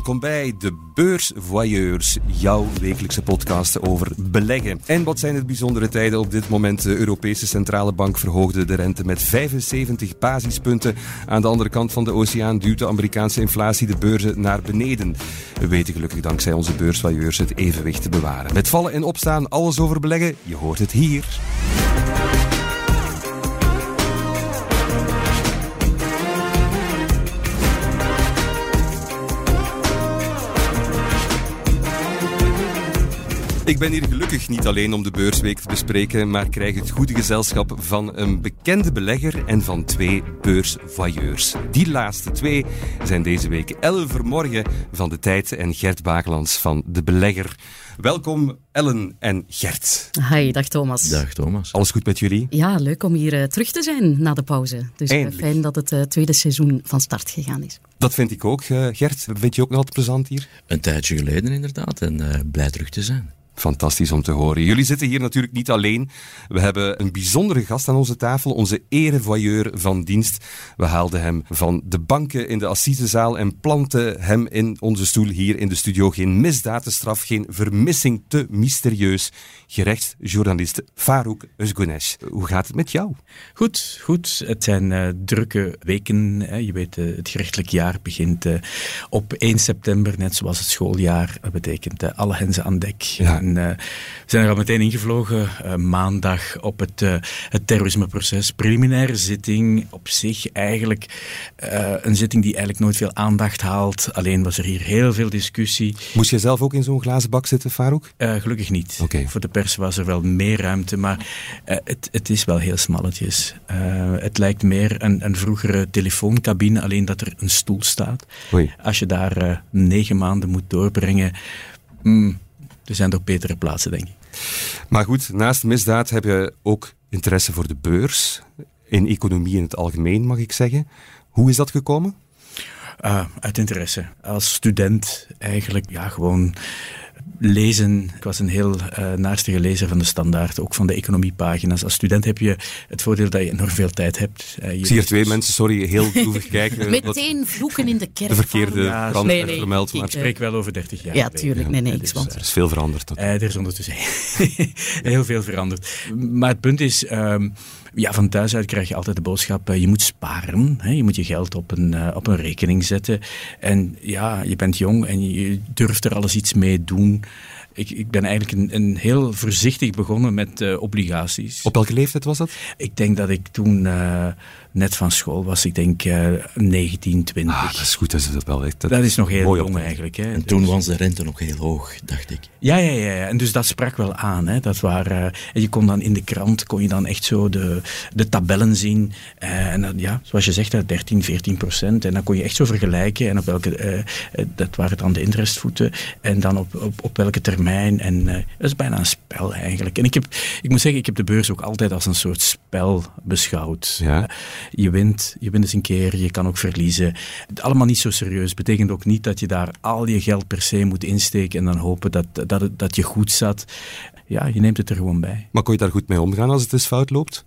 Welkom bij de Beursvoyeurs, jouw wekelijkse podcast over beleggen. En wat zijn het bijzondere tijden op dit moment? De Europese Centrale Bank verhoogde de rente met 75 basispunten. Aan de andere kant van de oceaan duwt de Amerikaanse inflatie de beurzen naar beneden. We weten gelukkig dankzij onze Beursvoyeurs het evenwicht te bewaren. Met vallen en opstaan, alles over beleggen, je hoort het hier. Ik ben hier gelukkig niet alleen om de beursweek te bespreken, maar krijg het goede gezelschap van een bekende belegger en van twee beursvoyeurs. Die laatste twee zijn deze week Ellen Vermorgen van De Tijd en Gert Bakelands van De Belegger. Welkom Ellen en Gert. Hi, dag Thomas. Dag Thomas. Alles goed met jullie? Ja, leuk om hier uh, terug te zijn na de pauze. Dus uh, fijn dat het uh, tweede seizoen van start gegaan is. Dat vind ik ook, Gert. Vind je ook nog altijd plezant hier? Een tijdje geleden inderdaad en blij terug te zijn. Fantastisch om te horen. Jullie zitten hier natuurlijk niet alleen. We hebben een bijzondere gast aan onze tafel, onze erevoyeur van dienst. We haalden hem van de banken in de assisezaal en planten hem in onze stoel hier in de studio. Geen misdadenstraf, geen vermissing te mysterieus. Gerechtsjournalist Farouk Özgunesh. Hoe gaat het met jou? Goed, goed. Het zijn uh, drukke weken. Hè. Je weet, uh, het gerechtelijk jaar begint uh, op 1 september, net zoals het schooljaar. Dat betekent alle henzen aan dek. Ja. En, we zijn er al meteen ingevlogen. maandag op het, het terrorismeproces. Preliminaire zitting. Op zich eigenlijk een zitting die eigenlijk nooit veel aandacht haalt. Alleen was er hier heel veel discussie. Moest je zelf ook in zo'n glazen bak zitten, Farouk? gelukkig niet. Okay. Voor de pers was er wel meer ruimte, maar het, het, is wel heel smalletjes. Het lijkt meer een, een, vroegere telefooncabine, alleen dat er een stoel staat. Oei. Als je daar uh, negen maanden moet doorbrengen, mm, er zijn toch betere plaatsen, denk ik. Maar goed, naast misdaad heb je ook interesse voor de beurs, in economie in het algemeen, mag ik zeggen. Hoe is dat gekomen? Uh, uit interesse. Als student eigenlijk ja, gewoon lezen. Ik was een heel uh, naarstige lezer van de standaard, ook van de economiepagina's. Als student heb je het voordeel dat je enorm veel tijd hebt. Uh, ik zie hier twee mensen, sorry, heel droevig kijken. Meteen vloeken in de kerk. De verkeerde Ja, krant nee, werd nee, vermeld. Ik Maar spreek wel over 30 jaar. Ja, tuurlijk. Nee, nee, dus, er is veel veranderd. Uh, er is ondertussen heel veel veranderd. Maar het punt is, um, ja, van thuis uit krijg je altijd de boodschap, uh, je moet sparen. Hè? Je moet je geld op een, uh, op een rekening zetten. En ja, je bent jong en je durft er alles iets mee doen. Ik, ik ben eigenlijk een, een heel voorzichtig begonnen met uh, obligaties. Op welke leeftijd was dat? Ik denk dat ik toen uh, net van school was. Ik denk uh, 19, 20. Ah, dat is goed, dat is het wel. echt. Dat, dat is nog heel jong eigenlijk. Hè. En toen was de rente nog heel hoog, dacht ik. Ja, ja, ja, ja. En dus dat sprak wel aan. Hè. Dat waren, en je kon dan in de krant kon je dan echt zo de, de tabellen zien. Uh, en dan, ja, zoals je zegt, 13, 14 procent. En dan kon je echt zo vergelijken. En op welke, uh, dat waren dan de interestvoeten. En dan op, op, op welke termijn. En uh, dat is bijna een spel eigenlijk. En ik, heb, ik moet zeggen, ik heb de beurs ook altijd als een soort spel beschouwd. Ja. Je wint, je wint eens een keer, je kan ook verliezen. Allemaal niet zo serieus. Betekent ook niet dat je daar al je geld per se moet insteken en dan hopen dat, dat, dat je goed zat. Ja, je neemt het er gewoon bij. Maar kon je daar goed mee omgaan als het eens fout loopt?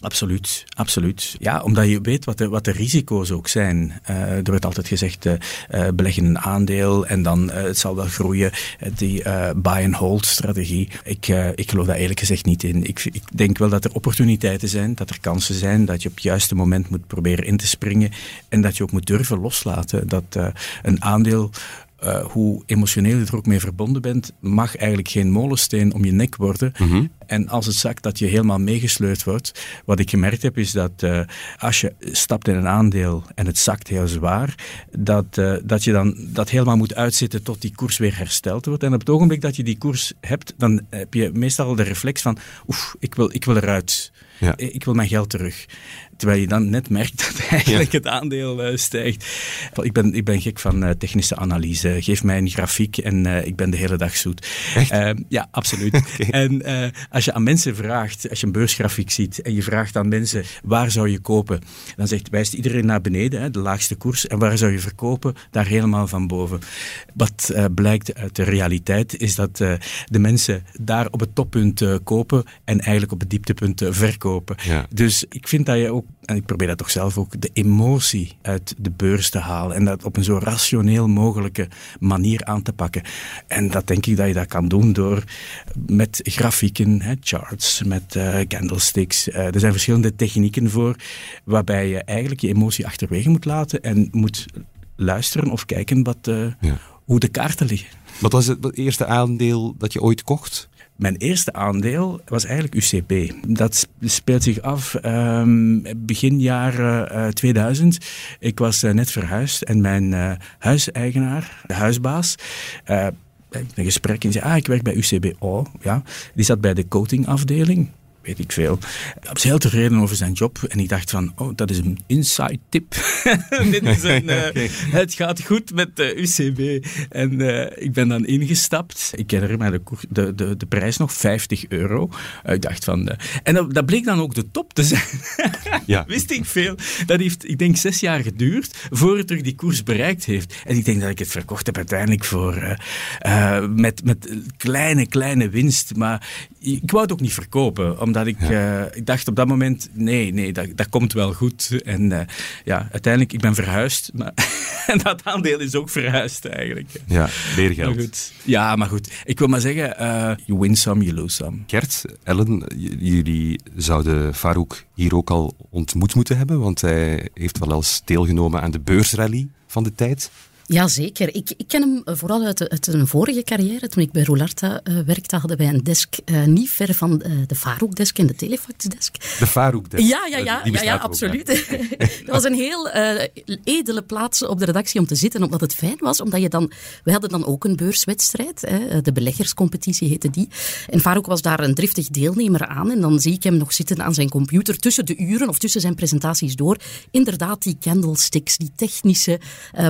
Absoluut, absoluut. Ja, omdat je weet wat de, wat de risico's ook zijn. Uh, er wordt altijd gezegd, uh, uh, beleg in een aandeel en dan het zal wel groeien. die buy-and-hold strategie. Ik, ik geloof daar eerlijk gezegd niet in. Ik, ik, denk wel dat er opportuniteiten zijn, dat er kansen zijn, dat je op het juiste moment moet proberen in te springen en dat je ook moet durven loslaten. Dat een aandeel uh, hoe emotioneel je er ook mee verbonden bent, mag eigenlijk geen molensteen om je nek worden. -hmm. En als het zakt, dat je helemaal meegesleurd wordt. Wat ik gemerkt heb, is dat uh, als je stapt in een aandeel en het zakt heel zwaar, dat, uh, dat je dan dat helemaal moet uitzitten tot die koers weer hersteld wordt. En op het ogenblik dat je die koers hebt, dan heb je meestal de reflex van, oef, ik wil, ik wil eruit. Ja. Ik wil mijn geld terug. Terwijl je dan net merkt dat eigenlijk ja. het aandeel uh, stijgt. Ik ben, ik ben gek van uh, technische analyse. Geef mij een grafiek en uh, ik ben de hele dag zoet. ja, absoluut. okay. En als je aan mensen vraagt, als je een beursgrafiek ziet en je vraagt aan mensen waar zou je kopen, dan zegt, wijst iedereen naar beneden, hè, de laagste koers. En waar zou je verkopen? Daar helemaal van boven. Wat blijkt uit de realiteit is dat de mensen daar op het toppunt kopen en eigenlijk op het dieptepunt verkopen. Ja. Dus ik vind dat je ook en ik probeer dat toch zelf ook, de emotie uit de beurs te halen en dat op een zo rationeel mogelijke manier aan te pakken. En dat denk ik dat je dat kan doen door met grafieken, hè, charts, met uh, candlesticks. Uh, er zijn verschillende technieken voor waarbij je eigenlijk je emotie achterwege moet laten en moet luisteren of kijken wat, ja. hoe de kaarten liggen. Wat was het eerste aandeel dat je ooit kocht? Mijn eerste aandeel was eigenlijk UCP. Dat speelt zich af um, begin jaren uh, 2000. Ik was uh, net verhuisd en mijn uh, huiseigenaar, de huisbaas, een gesprek en zei, ah, ik werk bij UCB. Oh, ja. Die zat bij de coatingafdeling weet ik veel. Hij was heel tevreden over zijn job. En ik dacht van, oh, dat is een inside tip. Dit is een, uh, Het gaat goed met de UCB. En uh, ik ben dan ingestapt. Ik herinner mij de, de, de, de prijs nog, 50 euro. Uh, ik dacht van... en dat, dat, bleek dan ook de top te zijn. ja. Wist ik veel. Dat heeft, ik denk, zes jaar geduurd voor het terug die koers bereikt heeft. En ik denk dat ik het verkocht heb uiteindelijk voor... met, met kleine, kleine winst. Maar ik wou het ook niet verkopen, omdat ik, ja. uh, ik dacht op dat moment, nee, nee, dat, dat komt wel goed. En uh, ja, uiteindelijk, ik ben verhuisd. Maar en dat aandeel is ook verhuisd eigenlijk. Ja, leergeld. Maar goed. Ja, maar goed. Ik wil maar zeggen, uh, you win some, you lose some. Gert, Ellen, jullie zouden Farouk hier ook al ontmoet moeten hebben, want hij heeft wel eens deelgenomen aan de beursrally van de tijd. Jazeker. Ik, ik ken hem vooral uit, uit, een vorige carrière. Toen ik bij Roularta uh, werkte, hadden wij een desk uh, niet ver van uh, de Farouk-desk en de Telefax-desk. De Farouk-desk? Ja, ja, ja, ja, ja absoluut. dat was een heel edele plaats op de redactie om te zitten, omdat het fijn was. Omdat je dan, we hadden dan ook een beurswedstrijd, hè, de beleggerscompetitie heette die. En Farouk was daar een driftig deelnemer aan. En dan zie ik hem nog zitten aan zijn computer tussen de uren of tussen zijn presentaties door. Inderdaad, die candlesticks, die technische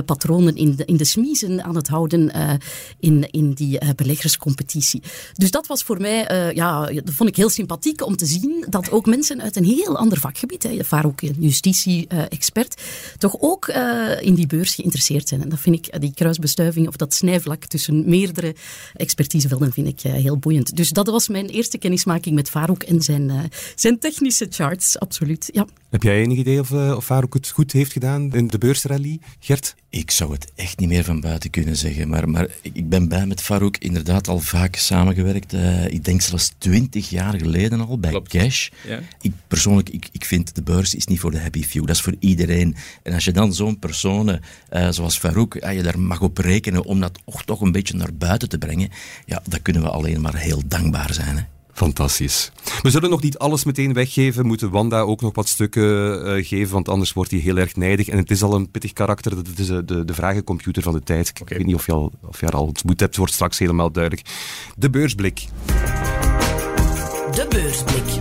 patronen in in de, in de smiezen aan het houden uh, in, in die uh, beleggerscompetitie. Dus dat was voor mij, uh, ja, dat vond ik heel sympathiek om te zien dat ook mensen uit een heel ander vakgebied, hè, ook een justitie-expert, toch ook in die beurs geïnteresseerd zijn. En dat vind ik, die kruisbestuiving of dat snijvlak tussen meerdere expertisevelden vind ik heel boeiend. Dus dat was mijn eerste kennismaking met Farouk en zijn, zijn technische charts, absoluut. Ja. Heb jij enig idee of, of Farouk het goed heeft gedaan in de beursrally, Gert? Ik zou het echt niet meer van buiten kunnen zeggen. Maar, maar ik ben bij met Farouk inderdaad al vaak samengewerkt. Uh, ik denk zelfs twintig jaar geleden al bij Cash. Ja. Ik persoonlijk, ik, ik vind de beurs is niet voor de happy few. Dat is voor iedereen. En als je dan zo'n persoon uh, zoals Farouk, uh, je daar mag op rekenen om dat toch, toch een beetje naar buiten te brengen, ja, dan kunnen we alleen maar heel dankbaar zijn. Hè. Fantastisch. We zullen nog niet alles meteen weggeven. Moeten Wanda ook nog wat stukken uh, geven, want anders wordt hij heel erg nijdig. En het is al een pittig karakter. Dat is uh, de, de vragencomputer van de tijd. Ik weet niet of je, al, of je haar al ontmoet hebt. wordt straks helemaal duidelijk. De beursblik. De beursblik.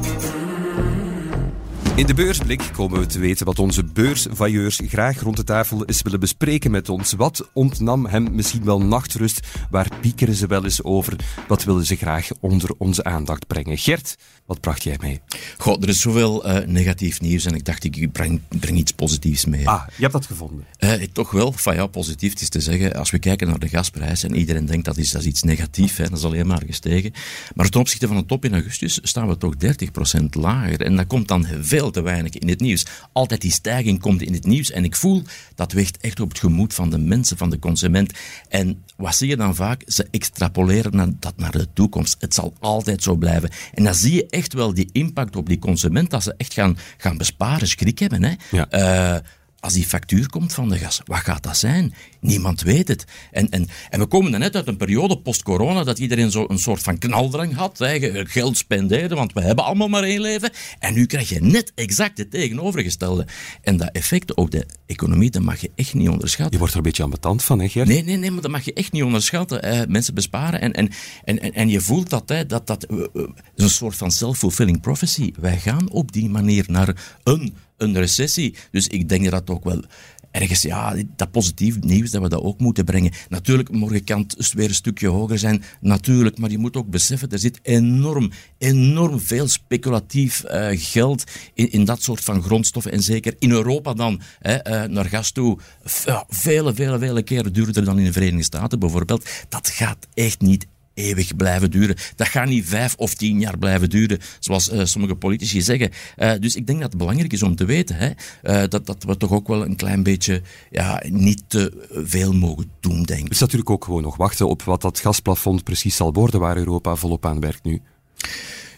In de beursblik komen we te weten wat onze beursvailleurs graag rond de tafel eens willen bespreken met ons. Wat ontnam hem misschien wel nachtrust? Waar piekeren ze wel eens over? Wat willen ze graag onder onze aandacht brengen? Gert, wat bracht jij mee? Goh, er is zoveel uh, negatief nieuws en ik dacht, ik breng, breng iets positiefs mee. Ah, je hebt dat gevonden? Uh, toch wel. Van ja, positief. Het is te zeggen, als we kijken naar de gasprijs en iedereen denkt dat is, dat is iets negatiefs, hè, dat is alleen maar gestegen. Maar ten opzichte van de top in augustus staan we toch 30% lager. En dat komt dan veel te weinig in het nieuws. Altijd die stijging komt in het nieuws en ik voel dat weegt echt op het gemoed van de mensen, van de consument. En wat zie je dan vaak? Ze extrapoleren dat naar de toekomst. Het zal altijd zo blijven. En dan zie je echt wel die impact op die consument, dat ze echt gaan, gaan besparen, schrik hebben. Hè? Ja. Uh, als die factuur komt van de gas, wat gaat dat zijn? Niemand weet het. En, en, en we komen dan net uit een periode post-corona dat iedereen zo een soort van knaldrang had, hè, geld spenderen, want we hebben allemaal maar één leven. En nu krijg je net exact het tegenovergestelde. En dat effect op de economie, dat mag je echt niet onderschatten. Je wordt er een beetje ambetant van, hè Gert? Nee, nee, nee, maar dat mag je echt niet onderschatten. Eh, mensen besparen en, en, en, en, je voelt dat, hè, dat, dat uh, een soort van self-fulfilling prophecy. Wij gaan op die manier naar een een recessie. Dus ik denk dat ook wel ergens, ja, dat positief nieuws, dat we dat ook moeten brengen. Natuurlijk, morgen kan het weer een stukje hoger zijn, natuurlijk, maar je moet ook beseffen, er zit enorm, enorm veel speculatief uh, geld in, in dat soort van grondstoffen. En zeker in Europa dan, hè, uh, naar gas toe, vele, vele, vele keren duurder dan in de Verenigde Staten bijvoorbeeld. Dat gaat echt niet eeuwig blijven duren. Dat gaat niet vijf of tien jaar blijven duren, zoals uh, sommige politici zeggen. Uh, dus ik denk dat het belangrijk is om te weten hè, uh, dat, dat we toch ook wel een klein beetje ja, niet te veel mogen doen, denk ik. Het is natuurlijk ook gewoon nog wachten op wat dat gasplafond precies zal worden waar Europa volop aan werkt nu.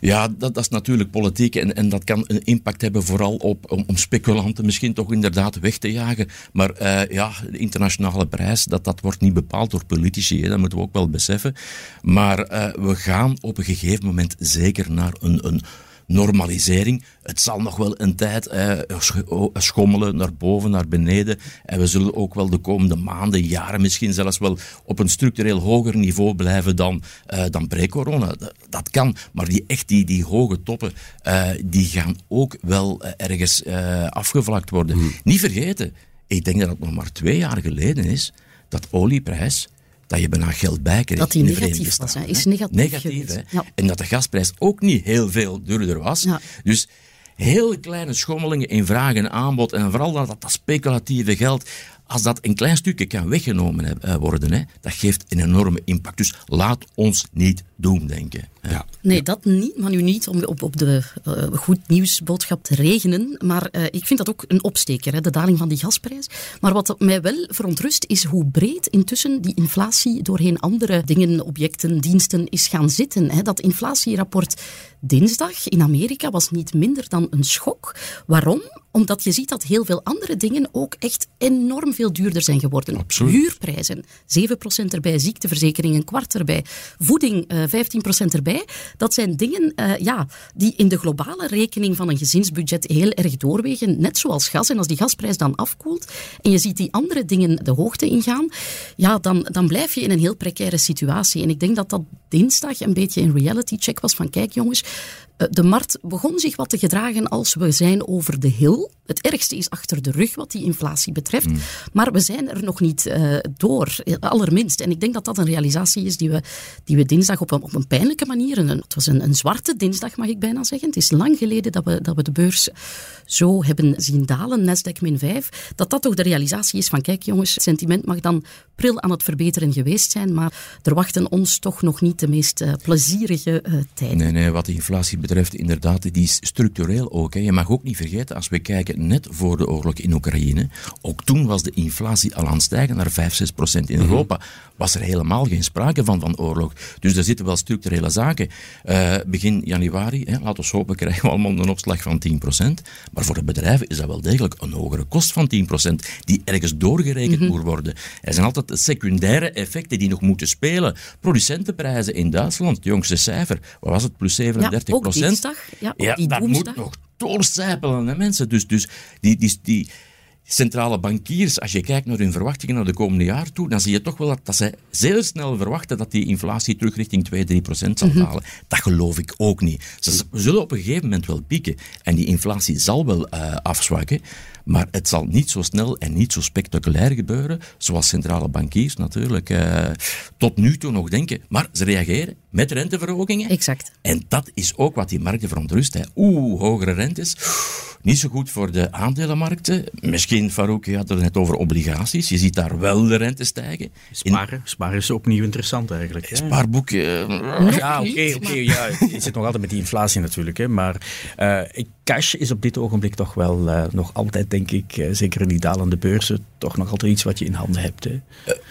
Ja, dat, dat, is natuurlijk politiek en, en dat kan een impact hebben vooral op, om, speculanten misschien toch inderdaad weg te jagen. Maar uh, ja, de internationale prijs, dat, dat wordt niet bepaald door politici, dat moeten we ook wel beseffen. Maar uh, we gaan op een gegeven moment zeker naar een, een normalisering. Het zal nog wel een tijd eh, schommelen naar boven, naar beneden. En we zullen ook wel de komende maanden, jaren misschien zelfs wel op een structureel hoger niveau blijven dan, uh, dan pre-corona. Dat, kan, maar die, echt die, die hoge toppen, uh, die gaan ook wel ergens afgevlakt worden. Hmm. Niet vergeten, ik denk dat het nog maar twee jaar geleden is dat olieprijs dat je bijna geld bijkrijgt. Dat die negatief was, hè? is negatief. Negatief, hè? Ja. En dat de gasprijs ook niet heel veel duurder was. Ja. Dus heel kleine schommelingen in vraag en aanbod en vooral dat, dat speculatieve geld, als dat een klein stukje kan weggenomen eh, worden, hè, dat geeft een enorme impact. Dus laat ons niet doemdenken. Ja. Nee, dat niet, maar nu niet om op, op de uh, goed nieuwsboodschap te regenen. Maar uh, ik vind dat ook een opsteker, hè, de daling van die gasprijs. Maar wat mij wel verontrust is hoe breed intussen die inflatie doorheen andere dingen, objecten, diensten is gaan zitten. Hè. Dat inflatierapport dinsdag in Amerika was niet minder dan een schok. Waarom? Omdat je ziet dat heel veel andere dingen ook echt enorm veel duurder zijn geworden. Absoluut. Huurprijzen, 7% erbij, ziekteverzekering een kwart erbij, voeding uh, 15% erbij. Dat zijn dingen uh, ja, die in de globale rekening van een gezinsbudget heel erg doorwegen, net zoals gas. En als die gasprijs dan afkoelt en je ziet die andere dingen de hoogte ingaan, ja, dan, dan blijf je in een heel precaire situatie. En ik denk dat dat dinsdag een beetje een reality check was van kijk jongens, eh, de markt begon zich wat te gedragen als we zijn over de hill. Het ergste is achter de rug wat die inflatie betreft. Mm. Maar we zijn er nog niet uh, door, allerminst. En ik denk dat dat een realisatie is die we, die we dinsdag op een, op een pijnlijke manier... Een, het was een, een zwarte dinsdag, mag ik bijna zeggen. Het is lang geleden dat we, dat we de beurs zo hebben zien dalen, Nasdaq min 5. Dat dat toch de realisatie is van, kijk jongens, het sentiment mag dan pril aan het verbeteren geweest zijn, maar er wachten ons toch nog niet de meest uh, plezierige uh, tijden. Nee, nee, wat de inflatie betreft, inderdaad, die is structureel ook. Hè. Je mag ook niet vergeten, als we kijken net voor de oorlog in Oekraïne, ook toen was de inflatie al aan het stijgen naar 5, 6 procent. In mhm. Europa was er helemaal geen sprake van, van oorlog. Dus er zitten wel structurele zaken. Uh, begin januari, hè, laten we hopen, krijgen we allemaal een opslag van 10 procent. Maar voor de bedrijven is dat wel degelijk een hogere kost van 10 procent, die ergens doorgerekend mm -hmm. moet worden. Er zijn altijd secundaire effecten die nog moeten spelen. Producentenprijzen in Duitsland, het jongste cijfer, wat was het, plus 37 procent? Ja, ja, dat moet nog doorcijpelen, hè, mensen. Dus, dus die, die, die centrale bankiers, als je kijkt naar hun verwachtingen naar de komende jaar toe, dan zie je toch wel dat, dat zij zeer snel verwachten dat die inflatie terug richting 2, 3 procent zal mhm. dalen. Dat geloof ik ook niet. Ze zullen op een gegeven moment wel pieken en die inflatie zal wel uh, afzwakken. Maar het zal niet zo snel en niet zo spectaculair gebeuren, zoals centrale bankiers natuurlijk uh, tot nu toe nog denken. Maar ze reageren met renteverhogingen. Exact. En dat is ook wat die markten verontrust. Oeh, hogere rentes. Niet zo goed voor de aandelenmarkten. Misschien, Farouk, je had het net over obligaties. Je ziet daar wel de rente stijgen. Sparen, sparen is opnieuw interessant eigenlijk. Hè? Spaarboekje. Ja, oké. oké. ja, je zit nog altijd met die inflatie natuurlijk. Hè, maar uh, cash is op dit ogenblik toch wel uh, nog altijd, denk ik, uh, zeker in die dalende beurzen, toch nog altijd iets wat je in handen hebt. Hè.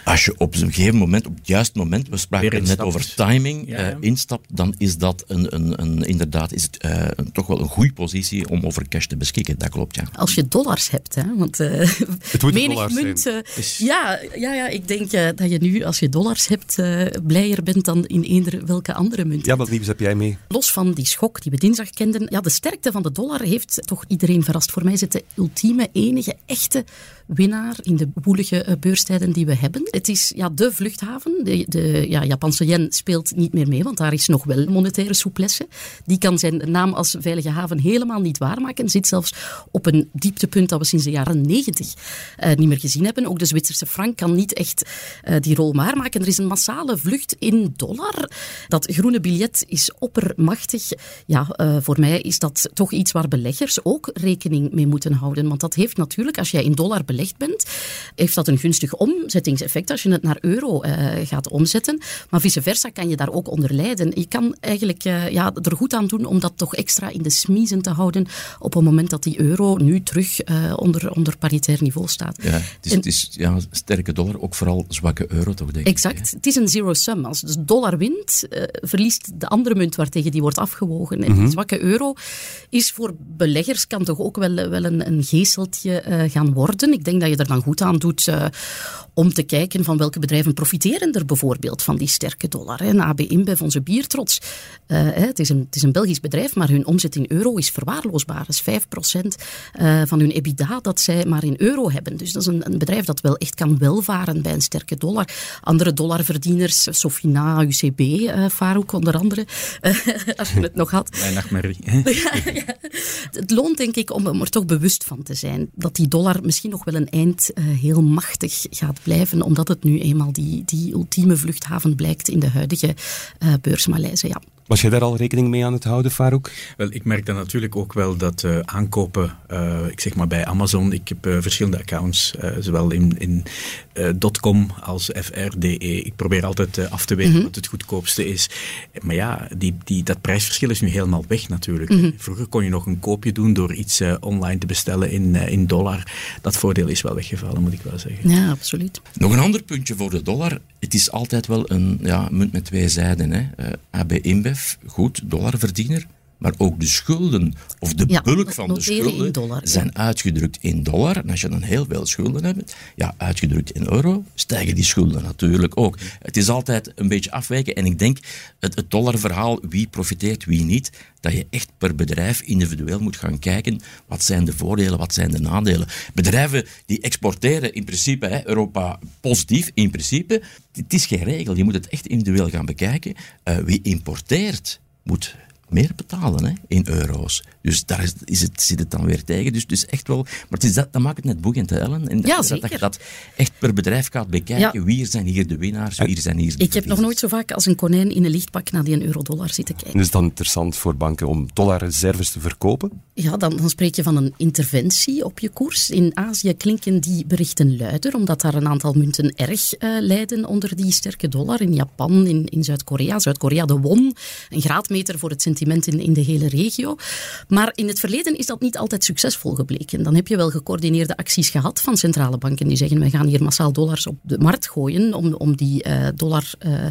als je op een gegeven moment, op het juiste moment, we spraken net over timing, ja. instapt, dan is dat een, een, een inderdaad is het, een, toch wel een goede positie om over cash te beschikken. Dat klopt, ja. Als je dollars hebt, hè, want uh, het moet menig munt. Uh, ja, ja, ja, ik denk uh, dat je nu, als je dollars hebt, blijer bent dan in eender welke andere munt. Ja, wat nieuws heb jij mee? Los van die schok die we dinsdag kenden, ja, de sterkte van de dollar heeft toch iedereen verrast. Voor mij is het de ultieme, enige, echte winnaar in de woelige beurstijden die we hebben. Het is ja, de vluchthaven. De, de ja, Japanse yen speelt niet meer mee, want daar is nog wel monetaire souplesse. Die kan zijn naam als veilige haven helemaal niet waarmaken. Zit zelfs op een dieptepunt dat we sinds de jaren negentig uh, niet meer gezien hebben. Ook de Zwitserse frank kan niet echt uh, die rol waarmaken. Er is een massale vlucht in dollar. Dat groene biljet is oppermachtig. Ja, voor mij is dat toch iets waar beleggers ook rekening mee moeten houden. Want dat heeft natuurlijk, als jij in dollar belegd bent, heeft dat een gunstig omzettingseffect effect als je het naar euro gaat omzetten. Maar vice versa kan je daar ook onder lijden. Je kan eigenlijk ja, er goed aan doen om dat toch extra in de smiezen te houden op het moment dat die euro nu terug onder, onder paritair niveau staat. Ja, het is, het is ja, sterke dollar, ook vooral zwakke euro toch, denk exact. ik. Exact. Het is een zero sum. Als de dollar wint, verliest de andere munt waartegen die wordt afgewogen. En die mhm. zwakke euro is voor beleggers kan toch ook wel, wel een, een geesteltje gaan worden. Ik denk dat je er dan goed aan doet uh, om te kijken van welke bedrijven profiteren er bijvoorbeeld van die sterke dollar. Hè. AB InBev, onze biertrots. Uh, het, is een, het is een Belgisch bedrijf, maar hun omzet in euro is verwaarloosbaar. Dat is 5% van hun EBITDA dat zij maar in euro hebben. Dus dat is een, een bedrijf dat wel echt kan welvaren bij een sterke dollar. Andere dollarverdieners, Sofina, UCB, uh, Farouk onder andere, als je het nog had. Mijn nachtmerrie. Het loont denk ik om er toch bewust van te zijn dat die dollar misschien nog wel een eind uh, heel machtig gaat blijven, omdat het nu eenmaal die, die ultieme vluchthaven blijkt in de huidige uh, beursmaleise. Ja. Was jij daar al rekening mee aan het houden, Farouk? Wel, ik merk dan natuurlijk ook wel dat uh, aankopen, uh, ik zeg maar bij Amazon, ik heb uh, verschillende accounts, zowel in, in .com als FRDE. Ik probeer altijd af te weten mm -hmm. wat het goedkoopste is. Maar ja, die, die, dat prijsverschil is nu helemaal weg natuurlijk. Mm -hmm. Vroeger kon je nog een koopje doen door iets online te bestellen in, in dollar. Dat voordeel is wel weggevallen, moet ik wel zeggen. Ja, absoluut. Nog een ander puntje voor de dollar. Het is altijd wel een ja, munt met twee zijden. Hè. AB InBev goed, dollarverdiener, maar ook de schulden of de bulk van de schulden zijn uitgedrukt in dollar. En als je dan heel veel schulden hebt, ja, uitgedrukt in euro, stijgen die schulden natuurlijk ook. Het is altijd een beetje afwijken en ik denk het, het dollarverhaal, wie profiteert, wie niet, dat je echt per bedrijf individueel moet gaan kijken wat zijn de voordelen, wat zijn de nadelen. Bedrijven die exporteren in principe, hè, Europa positief in principe, het is geen regel. Je moet het echt individueel gaan bekijken. Uh, wie importeert moet meer betalen hè, in euro's. Dus daar is, is het, zit het dan weer tegen. Dus, dus echt wel, maar het is dat, dat maakt het net boeiend, Ellen. En ja, dat, zeker. dat je dat echt per bedrijf gaat bekijken. Ja. Wie zijn hier de winnaars, wie zijn hier de Ik heb nog nooit zo vaak als een konijn in een lichtpak naar die een euro-dollar zitten kijken. Is het dan interessant voor banken om dollarreserves te verkopen? Ja, dan, dan spreek je van een interventie op je koers. In Azië klinken die berichten luider, omdat daar een aantal munten erg uh, lijden onder die sterke dollar. In Japan, in, in Zuid-Korea. Zuid-Korea de won, een graadmeter voor het sentiment in, in de hele regio. Maar in het verleden is dat niet altijd succesvol gebleken. Dan heb je wel gecoördineerde acties gehad van centrale banken die zeggen, we gaan hier massaal dollars op de markt gooien om, om die uh, dollar uh,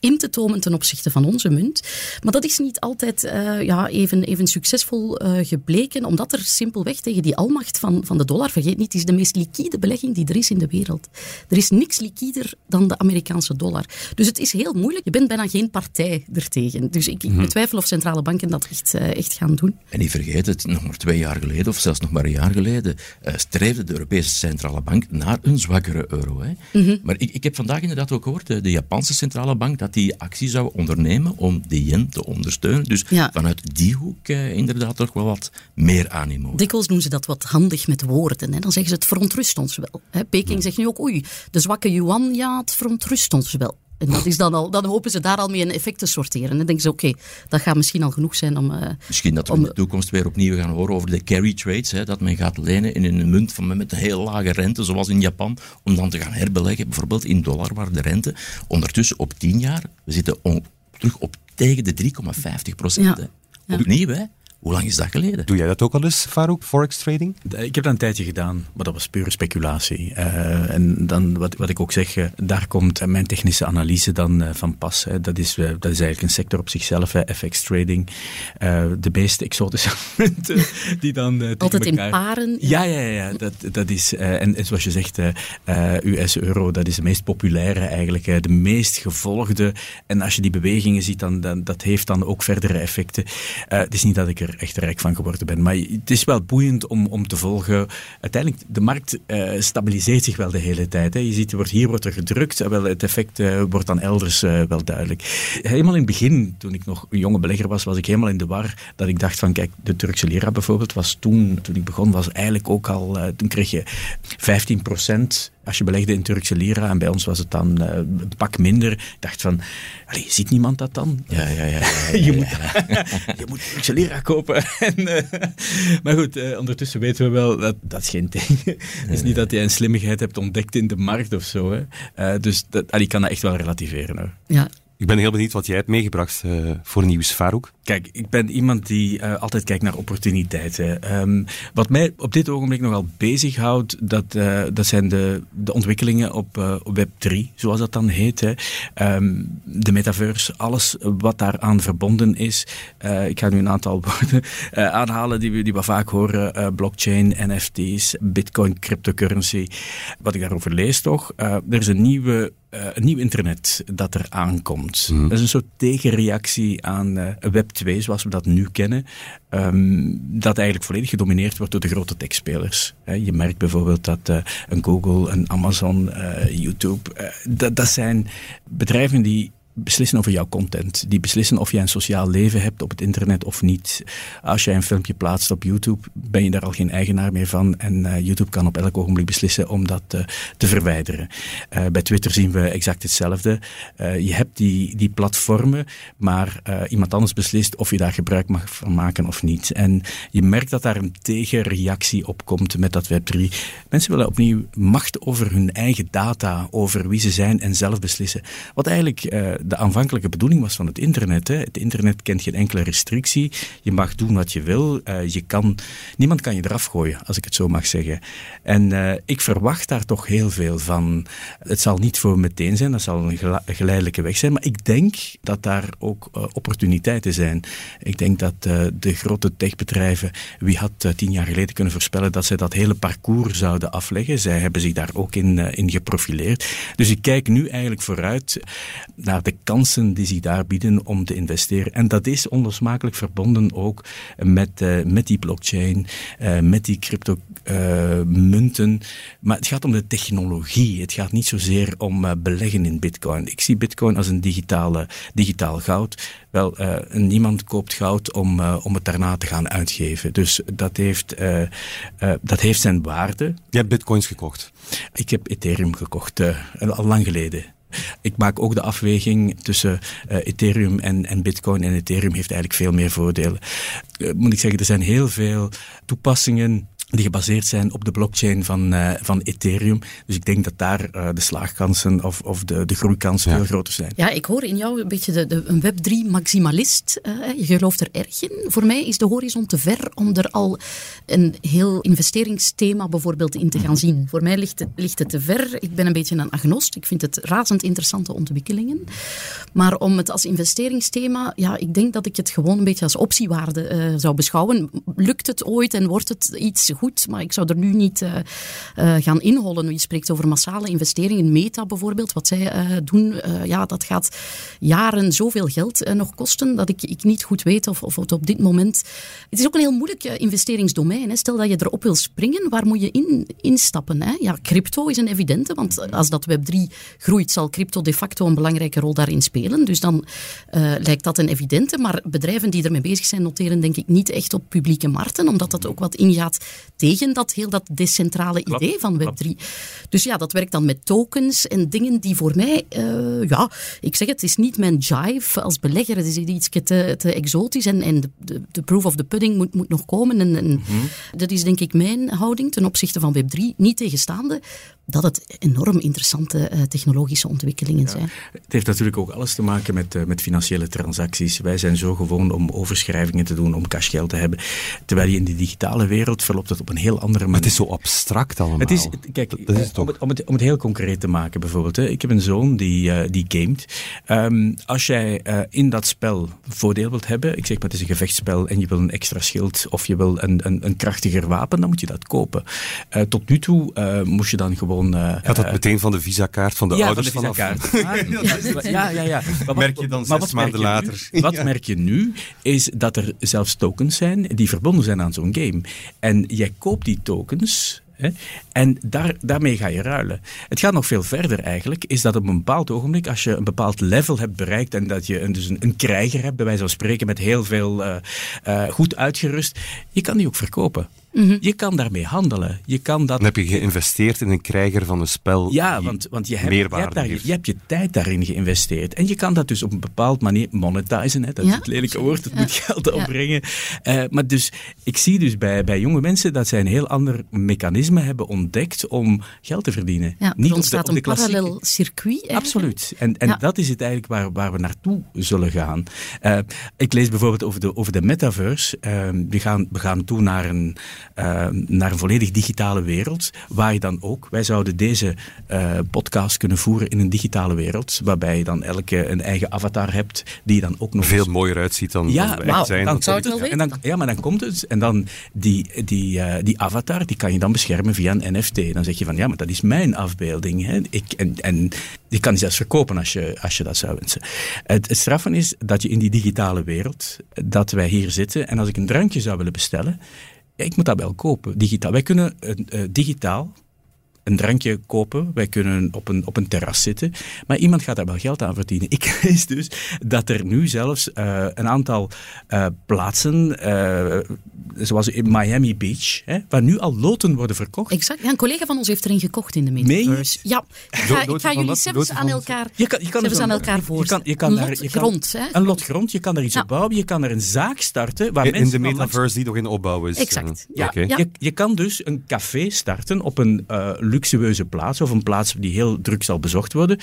in te tomen ten opzichte van onze munt. Maar dat is niet altijd uh, ja, even, even succesvol gebleken, omdat er simpelweg tegen die almacht van, van de dollar, vergeet niet, is de meest liquide belegging die er is in de wereld. Er is niks liquider dan de Amerikaanse dollar. Dus het is heel moeilijk. Je bent bijna geen partij ertegen. Dus ik, ik mhm. betwijfel of centrale banken dat echt, echt gaan doen. En niet vergeet het, nog maar twee jaar geleden, of zelfs nog maar een jaar geleden, uh, streefde de Europese Centrale Bank naar een zwakkere euro. Hè. Mm -hmm. Maar ik, ik heb vandaag inderdaad ook gehoord, de, de, Japanse Centrale Bank, dat die actie zou ondernemen om de yen te ondersteunen. Dus ja. vanuit die hoek inderdaad toch wel wat meer animo. Dikwijls doen ze dat wat handig met woorden. Hè. Dan zeggen ze het verontrust ons wel. Hè. Peking ja. zegt nu ook, oei, de zwakke yuan, ja, het verontrust ons wel. En dat is dan, al, dan hopen ze daar al mee een effect te sorteren. Dan denken ze, oké, okay, dat gaat misschien al genoeg zijn om... Uh, misschien dat we om, in de toekomst weer opnieuw gaan horen over de carry trades. Hè, dat men gaat lenen in een munt van, met een heel lage rente, zoals in Japan, om dan te gaan herbeleggen, bijvoorbeeld in dollar, waar de rente ondertussen op 10 jaar, we zitten on, terug op tegen de 3,50 procent. Ja. Opnieuw, hè? Hoe lang is dat geleden? Doe jij dat ook al eens, Farouk, forex trading? Ik heb dat een tijdje gedaan, maar dat was pure speculatie. Uh, en dan, wat, wat ik ook zeg, uh, daar komt mijn technische analyse dan uh, van pas. Hè. Dat, is, dat is eigenlijk een sector op zichzelf, hè, FX trading. de meest exotische munten die dan Altijd in paren? Ja, ja, ja. ja dat, dat is, en, en, zoals je zegt, US-euro, dat is de meest populaire eigenlijk, de meest gevolgde. En als je die bewegingen ziet, dan, dan dat heeft dan ook verdere effecten. het is niet dat ik er echt rijk van geworden ben. Maar het is wel boeiend om, om te volgen. Uiteindelijk, de markt uh, stabiliseert zich wel de hele tijd. Hè. Je ziet, wordt, hier wordt er gedrukt, wel, het effect uh, wordt dan elders wel duidelijk. Helemaal in het begin, toen ik nog een jonge belegger was, was ik helemaal in de war. Dat ik dacht van, kijk, de Turkse lira bijvoorbeeld was toen, toen ik begon, was eigenlijk ook al, toen kreeg je 15 procent als je belegde in Turkse lira, en bij ons was het dan uh, een pak minder, ik dacht van, allee, ziet niemand dat dan? Ja, ja, ja. je, moet, je moet Turkse lira kopen. en, uh, maar goed, uh, ondertussen weten we wel dat dat is geen ding. Het is niet dat je een slimmigheid hebt ontdekt in de markt of zo. Hè. dus dat, allee, ik kan dat echt wel relativeren. Hoor. Ja, ik ben heel benieuwd wat jij hebt meegebracht uh, voor nieuws, Farouk. Kijk, ik ben iemand die uh, altijd kijkt naar opportuniteiten. Um, wat mij op dit ogenblik nogal bezighoudt, dat, uh, dat zijn de, de ontwikkelingen op, op Web3, zoals dat dan heet. Hè. Um, de metaverse, alles wat daaraan verbonden is. ik ga nu een aantal woorden aanhalen die we, die we vaak horen. blockchain, NFT's, bitcoin, cryptocurrency. Wat ik daarover lees toch, er is een nieuwe uh, een nieuw internet dat er aankomt. Mm. Dat is een soort tegenreactie aan uh, Web 2, zoals we dat nu kennen, um, dat eigenlijk volledig gedomineerd wordt door de grote techspelers. je merkt bijvoorbeeld dat uh, een Google, een Amazon, YouTube, dat, dat zijn bedrijven die beslissen over jouw content. Die beslissen of jij een sociaal leven hebt op het internet of niet. Als jij een filmpje plaatst op YouTube, ben je daar al geen eigenaar meer van. En uh, YouTube kan op elk ogenblik beslissen om dat uh, te verwijderen. Uh, bij Twitter zien we exact hetzelfde. je hebt die, die platformen, maar iemand anders beslist of je daar gebruik mag van maken of niet. En je merkt dat daar een tegenreactie op komt met dat Web3. Mensen willen opnieuw macht over hun eigen data, over wie ze zijn en zelf beslissen. Wat eigenlijk de aanvankelijke bedoeling was van het internet. Hè. Het internet kent geen enkele restrictie. Je mag doen wat je wil. Uh, je kan, niemand kan je eraf gooien, als ik het zo mag zeggen. En uh, ik verwacht daar toch heel veel van. Het zal niet voor meteen zijn, dat zal een geleidelijke weg zijn. Maar ik denk dat daar ook uh, opportuniteiten zijn. Ik denk dat de grote techbedrijven, wie had tien jaar geleden kunnen voorspellen dat zij dat hele parcours zouden afleggen. Zij hebben zich daar ook in, in geprofileerd. Dus ik kijk nu eigenlijk vooruit naar de kansen die zich daar bieden om te investeren. En dat is onlosmakelijk verbonden ook met, uh, met die blockchain, uh, met die crypto-munten. Uh, maar het gaat om de technologie. Het gaat niet zozeer om beleggen in bitcoin. Ik zie bitcoin als een digitale, digitaal goud. Wel, niemand koopt goud om, om het daarna te gaan uitgeven. Dus dat heeft, dat heeft zijn waarde. Je hebt bitcoins gekocht? Ik heb Ethereum gekocht, al lang geleden. Ik maak ook de afweging tussen uh, Ethereum en, en Bitcoin. En Ethereum heeft eigenlijk veel meer voordelen. Uh, moet ik zeggen, er zijn heel veel toepassingen die gebaseerd zijn op de blockchain van, uh, van Ethereum. Dus ik denk dat daar uh, de slaagkansen of, of de, de groeikansen ja. veel groter zijn. Ja, ik hoor in jou een beetje de, de, een Web3-maximalist. Uh, je gelooft er erg in. Voor mij is de horizon te ver om er al een heel investeringsthema bijvoorbeeld in te gaan zien. Voor mij ligt het, ligt het te ver. Ik ben een beetje een agnost. Ik vind het razend interessante ontwikkelingen. Maar om het als investeringsthema, ja, ik denk dat ik het gewoon een beetje als optiewaarde zou beschouwen. Lukt het ooit en wordt het iets goed, maar ik zou er nu niet uh, uh, gaan inhollen. Je spreekt over massale investeringen. Meta bijvoorbeeld, wat zij uh, doen, ja, dat gaat jaren zoveel geld nog kosten dat ik, ik niet goed weet of, of het op dit moment... Het is ook een heel moeilijk investeringsdomein. Hè. Stel dat je erop wil springen, waar moet je in, instappen? Hè? Ja, crypto is een evidente, want als dat Web3 groeit, zal crypto de facto een belangrijke rol daarin spelen. Dus dan lijkt dat een evidente, maar bedrijven die ermee bezig zijn, noteren denk ik niet echt op publieke markten, omdat dat ook wat ingaat tegen dat heel dat decentrale idee van Web3. Dus ja, dat werkt dan met tokens en dingen die voor mij, uh, ja, ik zeg het, het is niet mijn jive als belegger. Het is iets te, te exotisch en, en de, de, de, proof of the pudding moet, moet nog komen. En, en mm -hmm. Dat is denk ik mijn houding ten opzichte van Web3. Niet tegenstaande dat het enorm interessante uh, technologische ontwikkelingen ja. zijn. Het heeft natuurlijk ook alles te maken met, uh, met financiële transacties. Wij zijn zo gewoon om overschrijvingen te doen, om cashgeld te hebben. Terwijl je in die digitale wereld verloopt het op een heel andere manier. Maar het is zo abstract allemaal. Het is, kijk, dat is het om, het, om, het, om het heel concreet te maken bijvoorbeeld. Hè. Ik heb een zoon die, uh, die gamet. Um, als jij in dat spel voordeel wilt hebben, ik zeg maar het is een gevechtsspel en je wil een extra schild of je wil een, een, een krachtiger wapen, dan moet je dat kopen. tot nu toe moest je dan gewoon. Uh, Gaat dat meteen van de visakaart van de ja, ouders van de visakaart. ja, ja, ja. Wat merk je dan zes maanden later? Nu, wat merk je nu, is dat er zelfs tokens zijn die verbonden zijn aan zo'n game. En jij koopt die tokens... Hè, en daar, daarmee ga je ruilen. Het gaat nog veel verder eigenlijk. Is dat op een bepaald ogenblik, als je een bepaald level hebt bereikt en dat je een, dus een, krijger hebt, bij wijze van spreken, met heel veel uh, uh, goed uitgerust, je kan die ook verkopen. Mhm. Je kan daarmee handelen. Je kan dat... Dan heb je geïnvesteerd in een krijger van een spel. Ja, want, want je, hebt, je, hebt daar, je, hebt je tijd daarin geïnvesteerd. En je kan dat dus op een bepaald manier monetizen. Hè? Dat is het lelijke woord, het moet geld opbrengen. Uh, maar dus, ik zie dus bij, bij jonge mensen dat zij een heel ander mechanisme hebben ontdekt om geld te verdienen. Ja, Niet er ontstaat op de, een parallel circuit. Absoluut. En, en dat is het eigenlijk waar, waar we naartoe zullen gaan. Uh, ik lees bijvoorbeeld over de, over de metaverse. Uh, we, gaan, we gaan toe naar een uh, naar een volledig digitale wereld, waar je dan ook, wij zouden deze uh, podcast kunnen voeren in een digitale wereld, waarbij je dan elke een eigen avatar hebt, die dan ook nog... Veel mooier uitziet dan, ja, dan zijn. Dan zou het wel en dan, Ja, maar dan komt het, en dan die, die, uh, die avatar, die kan je dan beschermen via een NFT. Dan zeg je van, ja, maar dat is mijn afbeelding. Hè. Ik, en, en die kan je zelfs verkopen als je, als je dat zou wensen. Het, het straffen is dat je in die digitale wereld, dat wij hier zitten, en als ik een drankje zou willen bestellen, ik moet dat wel kopen, digitaal. Wij kunnen uh, digitaal een drankje kopen. Wij kunnen op een, op een terras zitten. Maar iemand gaat daar wel geld aan verdienen. Ik lees dus dat er nu zelfs uh, een aantal uh, plaatsen, uh, zoals in Miami Beach, hè, waar nu al loten worden verkocht. Exact. Ja, een collega van ons heeft erin gekocht in de metaverse. Ja, ik ga, ik ga jullie zelfs aan elkaar, je kan, je kan zelfs aan elkaar voorstellen. Je kan, je kan een lot grond. Hè? Een lot grond. Je kan daar iets ja. op bouwen. Je kan er een zaak starten. Waar in, mensen in de metaverse die nog in opbouw is. Exact. Ja. Okay. ja. Je, je, kan dus een café starten op een luxueuze plaats of een plaats die heel druk zal bezocht worden.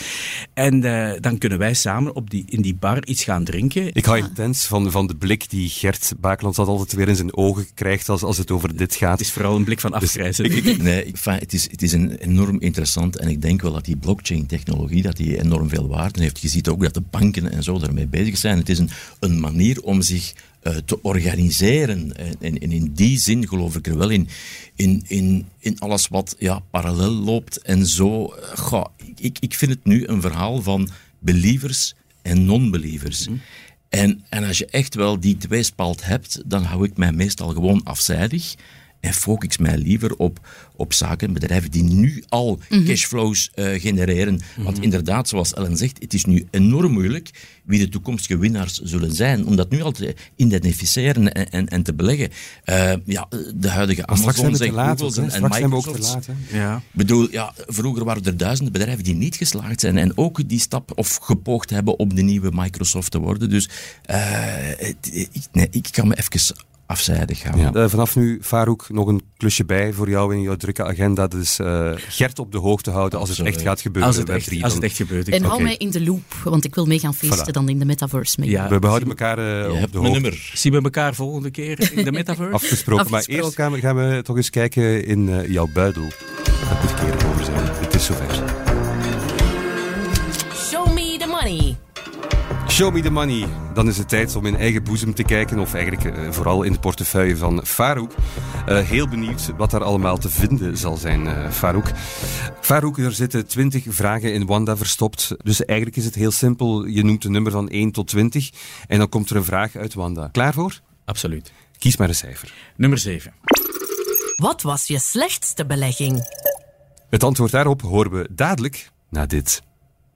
En uh, dan kunnen wij samen op die, in die bar iets gaan drinken. Ik hou intens van, van de blik die Gert Bakelands altijd weer in zijn ogen krijgt als, als het over dit gaat. Het is vooral een blik van dus afgrijzen. Dus, nee, enfin, het, is, het is een enorm interessant en ik denk wel dat die blockchain-technologie dat die enorm veel waarde heeft. Je ziet ook dat de banken en zo daarmee bezig zijn. Het is een, een manier om zich te organiseren. En, en, in die zin geloof ik er wel in, in, in, in alles wat ja, parallel loopt en zo. Ga, ik, ik vind het nu een verhaal van believers en non-believers. Mm. En, en als je echt wel die tweespalt hebt, dan hou ik mij meestal gewoon afzijdig en focus mij liever op, op zaken, bedrijven die nu al mm cashflows uh, genereren. Want mhm. inderdaad, zoals Ellen zegt, het is nu enorm moeilijk wie de toekomstige winnaars zullen zijn. Om dat nu al te identificeren en, en, en te beleggen. Uh, ja, de huidige Amazon en Google's en, en Microsoft. Ja. bedoel, ja, vroeger waren er duizenden bedrijven die niet geslaagd zijn en ook die stap of gepoogd hebben om de nieuwe Microsoft te worden. Dus uh, ik, nee, ik kan me even afzijdig gaan. Ja. Uh, vanaf nu, Farouk, nog een klusje bij voor jou in jouw drukke agenda. Dus uh, Gert op de hoogte houden als het echt gaat gebeuren. Als het echt, als het echt gebeurt. En hou mij in de loop, want ik wil mee gaan feesten voilà. dan in de metaverse. Mee. Ja, we behouden elkaar uh, op de hoogte. nummer. Zien we elkaar volgende keer in de metaverse? Afgesproken. Maar eerst gaan we, gaan we toch eens kijken in uh, jouw buidel. Dat moet keer over zijn. Het is zover. Show me the money. Dan is het tijd om in eigen boezem te kijken, of eigenlijk uh, vooral in de portefeuille van Farouk. Uh, heel benieuwd wat daar allemaal te vinden zal zijn, uh, Farouk. Farouk, er zitten 20 vragen in Wanda verstopt. Dus eigenlijk is het heel simpel. Je noemt een nummer van 1 tot 20 en dan komt er een vraag uit Wanda. Klaar voor? Absoluut. Kies maar een cijfer. Nummer 7. Wat was je slechtste belegging? Het antwoord daarop horen we dadelijk na dit.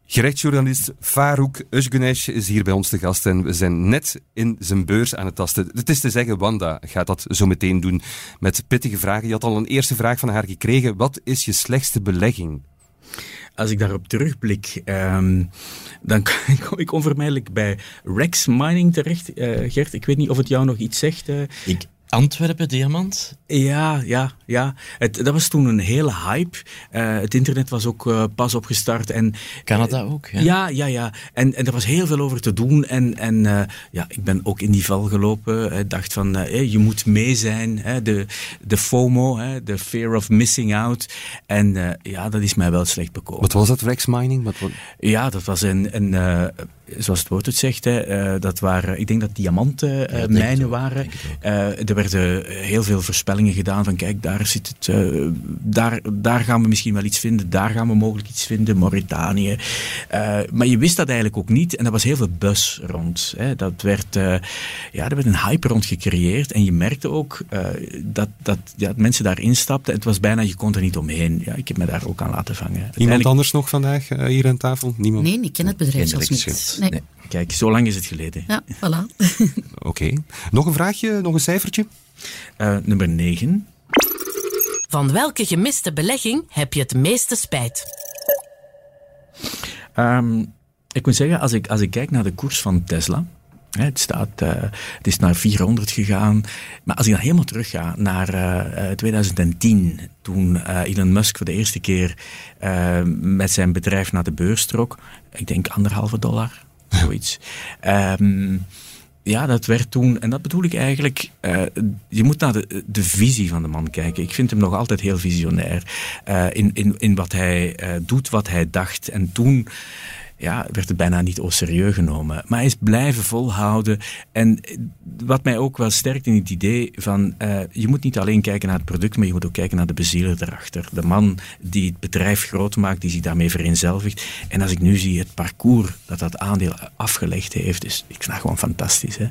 Gerechtsjournalist Farouk Özgunesh is hier bij ons te gast en we zijn net in zijn beurs aan het tasten. Het is te zeggen, Wanda gaat dat zo meteen doen met pittige vragen. Je had al een eerste vraag van haar gekregen. Wat is je slechtste belegging? Als ik daarop terugblik, um, dan kom ik onvermijdelijk bij Rex Mining terecht. Uh, Gert, ik weet niet of het jou nog iets zegt. Uh, ik Antwerpen Diamant? Ja, ja, ja. Het, dat was toen een hele hype. Uh, het internet was ook uh, pas opgestart. En, Canada ook, ja. Ja, ja, ja. En, en er was heel veel over te doen. En, en uh, ja, ik ben ook in die val gelopen. Ik dacht van, je moet mee zijn. Hè, de, de FOMO, hè, de fear of missing out. En ja, dat is mij wel slecht bekomen. Wat was dat, Rex Mining? Wat, wat... Ja, dat was een... een zoals het woord het zegt, hè, dat waren, ik denk dat diamantenmijnen ja, waren. er werden heel veel voorspellingen gedaan van kijk, daar zit het, uh, daar, daar gaan we misschien wel iets vinden, daar gaan we mogelijk iets vinden, Mauritanië. Uh, maar je wist dat eigenlijk ook niet en er was heel veel buzz rond. Hè. Dat werd, uh, ja, er werd een hype rond gecreëerd en je merkte ook dat, dat ja, mensen daar instapten. Het was bijna, je kon er niet omheen. Ja, ik heb me daar ook aan laten vangen. Iemand anders nog vandaag hier aan tafel? Niemand? Nee, ik ken het bedrijf zelfs niet. Nee. nee. Kijk, zo lang is het geleden. Ja, voilà. Oké. Okay. Nog een vraagje, nog een cijfertje? Uh, nummer 9. Van welke gemiste belegging heb je het meeste spijt? Ehm, ik moet zeggen, als ik, als ik kijk naar de koers van Tesla. Hè, het, staat, eh, het is naar 400 gegaan. Maar als ik dan helemaal terug ga naar eh, eh, 2010, toen eh, Elon Musk voor de eerste keer eh, met zijn bedrijf naar de beurs trok. Ik denk anderhalve dollar, zoiets. Ehm, ja, dat werd toen, en dat bedoel ik eigenlijk, eh, je moet naar de, de visie van de man kijken. Ik vind hem nog altijd heel visionair eh, in, in, in wat hij eh, doet, wat hij dacht. En toen ja, werd het bijna niet serieus genomen. Maar hij is blijven volhouden. En wat mij ook wel sterkt in het idee van, eh, je moet niet alleen kijken naar het product, maar je moet ook kijken naar de bezieler erachter. De man die het bedrijf groot maakt, die zich daarmee vereenzelvigt. En als ik nu zie het parcours dat dat aandeel afgelegd heeft, is, ik vind dat gewoon fantastisch. Hè?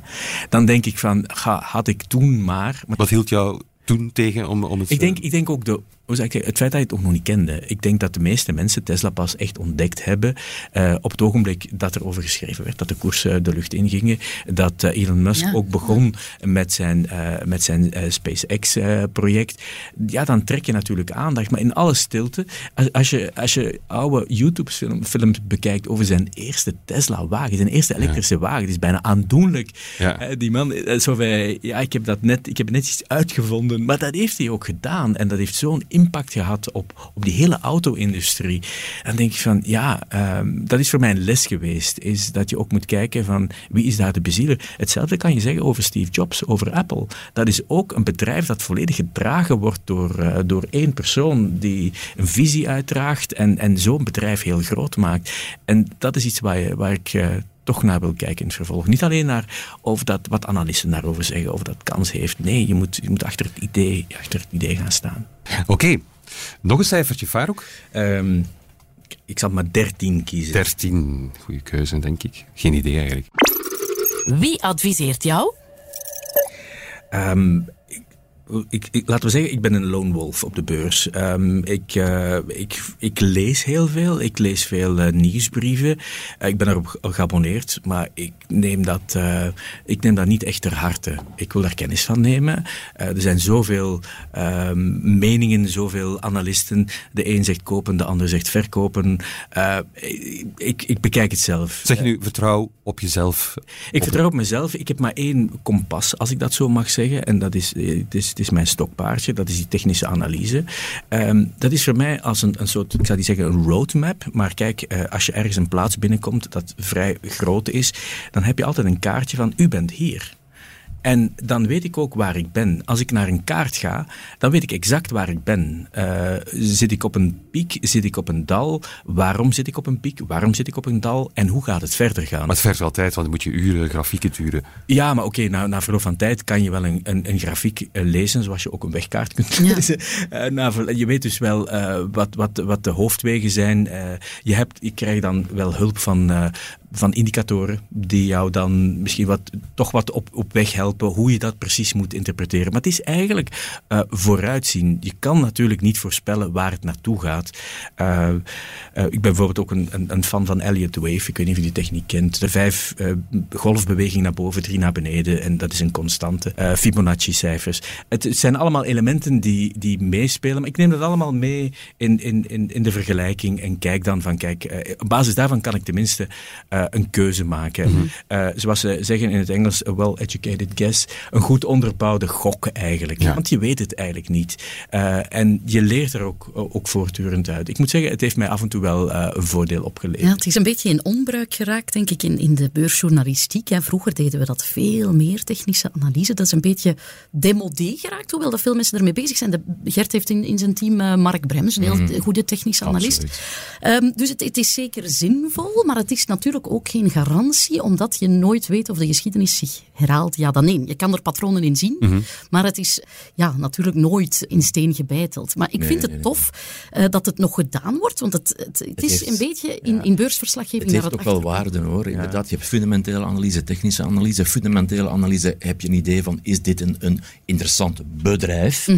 Dan denk ik van, ga, had ik toen maar... maar Wat hield jou toen tegen om, om het... ik denk, ik denk ook de, hoe zeg ik, het feit dat je het nog nog niet kende. Ik denk dat de meeste mensen Tesla pas echt ontdekt hebben eh, op het ogenblik dat er over geschreven werd, dat de koersen de lucht ingingen, dat eh, Elon Musk Ja. ook begon met zijn, eh, met zijn eh, SpaceX-project. ja, dan trek je natuurlijk aandacht. Maar in alle stilte, als, als je, als je oude YouTube-films bekijkt over zijn eerste Tesla-wagen, zijn eerste elektrische wagen, die is bijna aandoenlijk. Ja. Eh, die man, eh, zo wij, ja, ik heb dat net, ik heb net iets uitgevonden, maar dat heeft hij ook gedaan. En dat heeft zo'n impact gehad op, op die hele auto-industrie. Dan denk ik van, ja, ehm, dat is voor mij een les geweest. Is dat je ook moet kijken van, wie is daar de bezieler? Hetzelfde kan je zeggen over Steve Jobs, over Apple. Dat is ook een bedrijf dat volledig gedragen wordt door, eh, door één persoon die een visie uitdraagt en, en zo'n bedrijf heel groot maakt. En dat is iets waar, waar ik... eh, toch naar wil kijken in het vervolg. Niet alleen naar of dat, wat analisten daarover zeggen, of dat kans heeft. Nee, je moet, je moet achter, het idee, achter het idee gaan staan. Oké, nog een cijfertje, Farouk. Ehm, ik zal maar 13 kiezen. 13. Goeie keuze, denk ik. Geen idee eigenlijk. Wie adviseert jou? Ehm, ik, ik, laten we zeggen, ik ben een lone wolf op de beurs. Ehm, ik, eh, ik, ik lees heel veel. Ik lees veel eh, nieuwsbrieven. Eh, ik ben erop ge- geabonneerd, maar ik neem, dat, ik neem dat niet echt ter harte. Ik wil daar kennis van nemen. Er zijn zoveel ehm, meningen, zoveel analisten. De een zegt kopen, de ander zegt verkopen. Ik, ik bekijk het zelf. Zeg je nu, vertrouw op jezelf. Ik vertrouw op mezelf. Ik heb maar één kompas, als ik dat zo mag zeggen. En dat is, het is, het is mijn stokpaardje. Dat is die technische analyse. Ehm, dat is voor mij als een, een soort, ik zou niet zeggen een roadmap. Maar kijk, eh, als je ergens een plaats binnenkomt dat vrij groot is, dan heb je altijd een kaartje van u bent hier. En dan weet ik ook waar ik ben. Als ik naar een kaart ga, dan weet ik exact waar ik ben. Eh, zit ik op een piek? Zit ik op een dal? Waarom zit ik op een piek? Waarom zit ik op een dal? En hoe gaat het verder gaan? Maar het vergt wel tijd, want dan moet je uren grafieken turen. Ja, maar oké, na, na verloop van tijd kan je wel een, een, een grafiek eh, lezen, zoals je ook een wegkaart kunt Ja. lezen. Eh, na je weet dus wel eh, wat, wat, wat de hoofdwegen zijn. Eh, je, hebt, je krijgt dan wel hulp van, eh, van indicatoren die jou dan misschien wat, toch wat op, op weg helpen hoe je dat precies moet interpreteren. Maar het is eigenlijk eh, vooruitzien. Je kan natuurlijk niet voorspellen waar het naartoe gaat. Eh, eh, ik ben bijvoorbeeld ook een, een, een fan van Elliott Wave. Ik weet niet of je die techniek kent. De vijf golfbewegingen naar boven, drie naar beneden. En dat is een constante. Fibonacci-cijfers. Het, zijn allemaal elementen die, die meespelen. Maar ik neem dat allemaal mee in, in, in, in de vergelijking. En kijk dan van, kijk, op basis daarvan kan ik tenminste een keuze maken. Eh, zoals ze zeggen in het Engels, a well-educated guess. Een goed onderbouwde gok eigenlijk. Ja. Want je weet het eigenlijk niet. Eh, en je leert er ook, ook voortdurend uit. Ik moet zeggen, het heeft mij af en toe wel eh, een voordeel opgeleverd. Ja, het is een beetje in onbruik geraakt, denk ik, in, in de beursjournalistiek. Ja, vroeger deden we dat veel meer, technische analyse. Dat is een beetje demodé geraakt, hoewel dat veel mensen ermee bezig zijn. De, Gert heeft in, in zijn team eh, Mark Brems, een heel goede technische analist. Ehm, dus het, het is zeker zinvol, maar het is natuurlijk ook geen garantie, omdat je nooit weet of de geschiedenis zich herhaalt. Ja, dan nee. Je kan er patronen in zien, maar het is ja, natuurlijk nooit in steen gebeiteld. Maar ik vind het tof eh, dat het nog gedaan wordt, want het, het, het is heeft- een beetje in, in beursverslaggeving Het heeft naar ook het wel waarde hoor. Inderdaad, je hebt fundamentele analyse, technische analyse. Fundamentele analyse heb je een idee van, is dit een, een interessant bedrijf?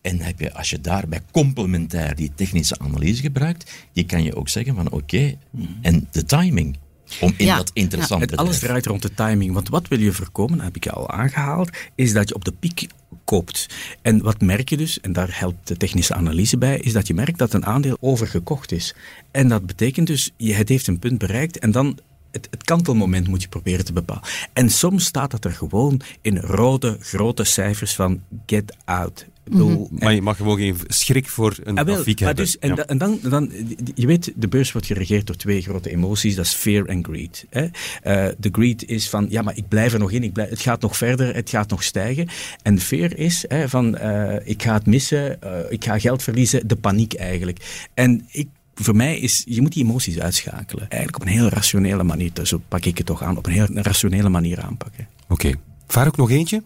En heb je, als je daarbij complementair die technische analyse gebruikt, die kan je ook zeggen van oké, en de timing. Om in dat interessant ja. Het alles draait rond de timing. Want wat wil je voorkomen, heb ik al aangehaald, is dat je op de piek koopt. En wat merk je dus, en daar helpt de technische analyse bij, is dat je merkt dat een aandeel overgekocht is. En dat betekent dus, het heeft een punt bereikt en dan het, het, kantelmoment moet je proberen te bepalen. En soms staat dat er gewoon in rode, grote cijfers van get out. Mhm. maar je mag gewoon geen schrik voor een ah, hebben. Dus, en, en dan, dan, je weet, de beurs wordt geregeerd door twee grote emoties, dat is fear en greed. Hè. Uh, de greed is van, ja, maar ik blijf er nog in, ik blijf, het gaat nog verder, het gaat nog stijgen. En fear is hè, van, uh, ik ga het missen, uh, ik ga geld verliezen, de paniek eigenlijk. En ik voor mij is, je moet die emoties uitschakelen. Eigenlijk op een heel rationele manier, zo pak ik het toch aan, op een heel rationele manier aanpakken. Oké. Okay. Vaar ook nog eentje?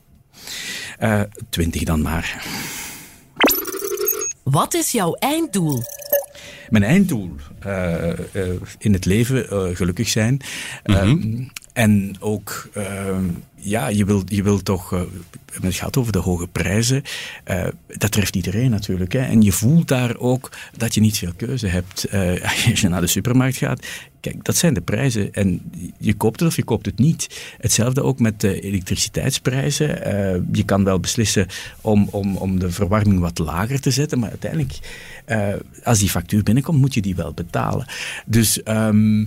Uh, twintig dan maar. Wat is jouw einddoel? Mijn einddoel uh, uh, in het leven gelukkig zijn. Mm -hmm. En ook, ehm, ja, je wilt je wil toch, het gaat over de hoge prijzen, uh, dat treft iedereen natuurlijk. Hè. En je voelt daar ook dat je niet veel keuze hebt. Uh, als je naar de supermarkt gaat, kijk, dat zijn de prijzen. En je koopt het of je koopt het niet. Hetzelfde ook met de elektriciteitsprijzen. je kan wel beslissen om, om, om de verwarming wat lager te zetten, maar uiteindelijk, als die factuur binnenkomt, moet je die wel betalen. Dus... Um,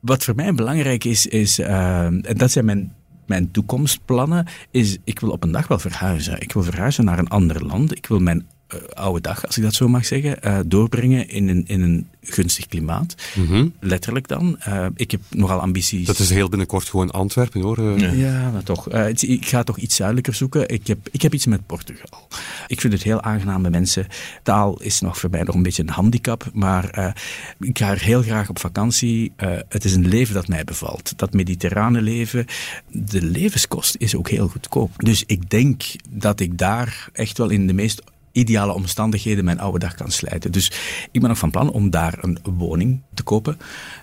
wat voor mij belangrijk is, is uh, en dat zijn mijn, mijn toekomstplannen, is ik wil op een dag wel verhuizen. Ik wil verhuizen naar een ander land. Ik wil mijn oude dag, als ik dat zo mag zeggen, uh, doorbrengen in een, in een gunstig klimaat. Mm Letterlijk dan. Uh, ik heb nogal ambities. Dat is heel binnenkort gewoon Antwerpen hoor. Ja. ja, maar toch. ik ga toch iets zuidelijker zoeken. Ik heb, ik heb iets met Portugal. Ik vind het heel aangenaam met mensen. Taal is nog voor mij nog een beetje een handicap, maar ik ga er heel graag op vakantie. het is een leven dat mij bevalt. Dat mediterrane leven. De levenskost is ook heel goedkoop. Dus ik denk dat ik daar echt wel in de meest ideale omstandigheden mijn oude dag kan slijten. Dus ik ben nog van plan om daar een woning te kopen.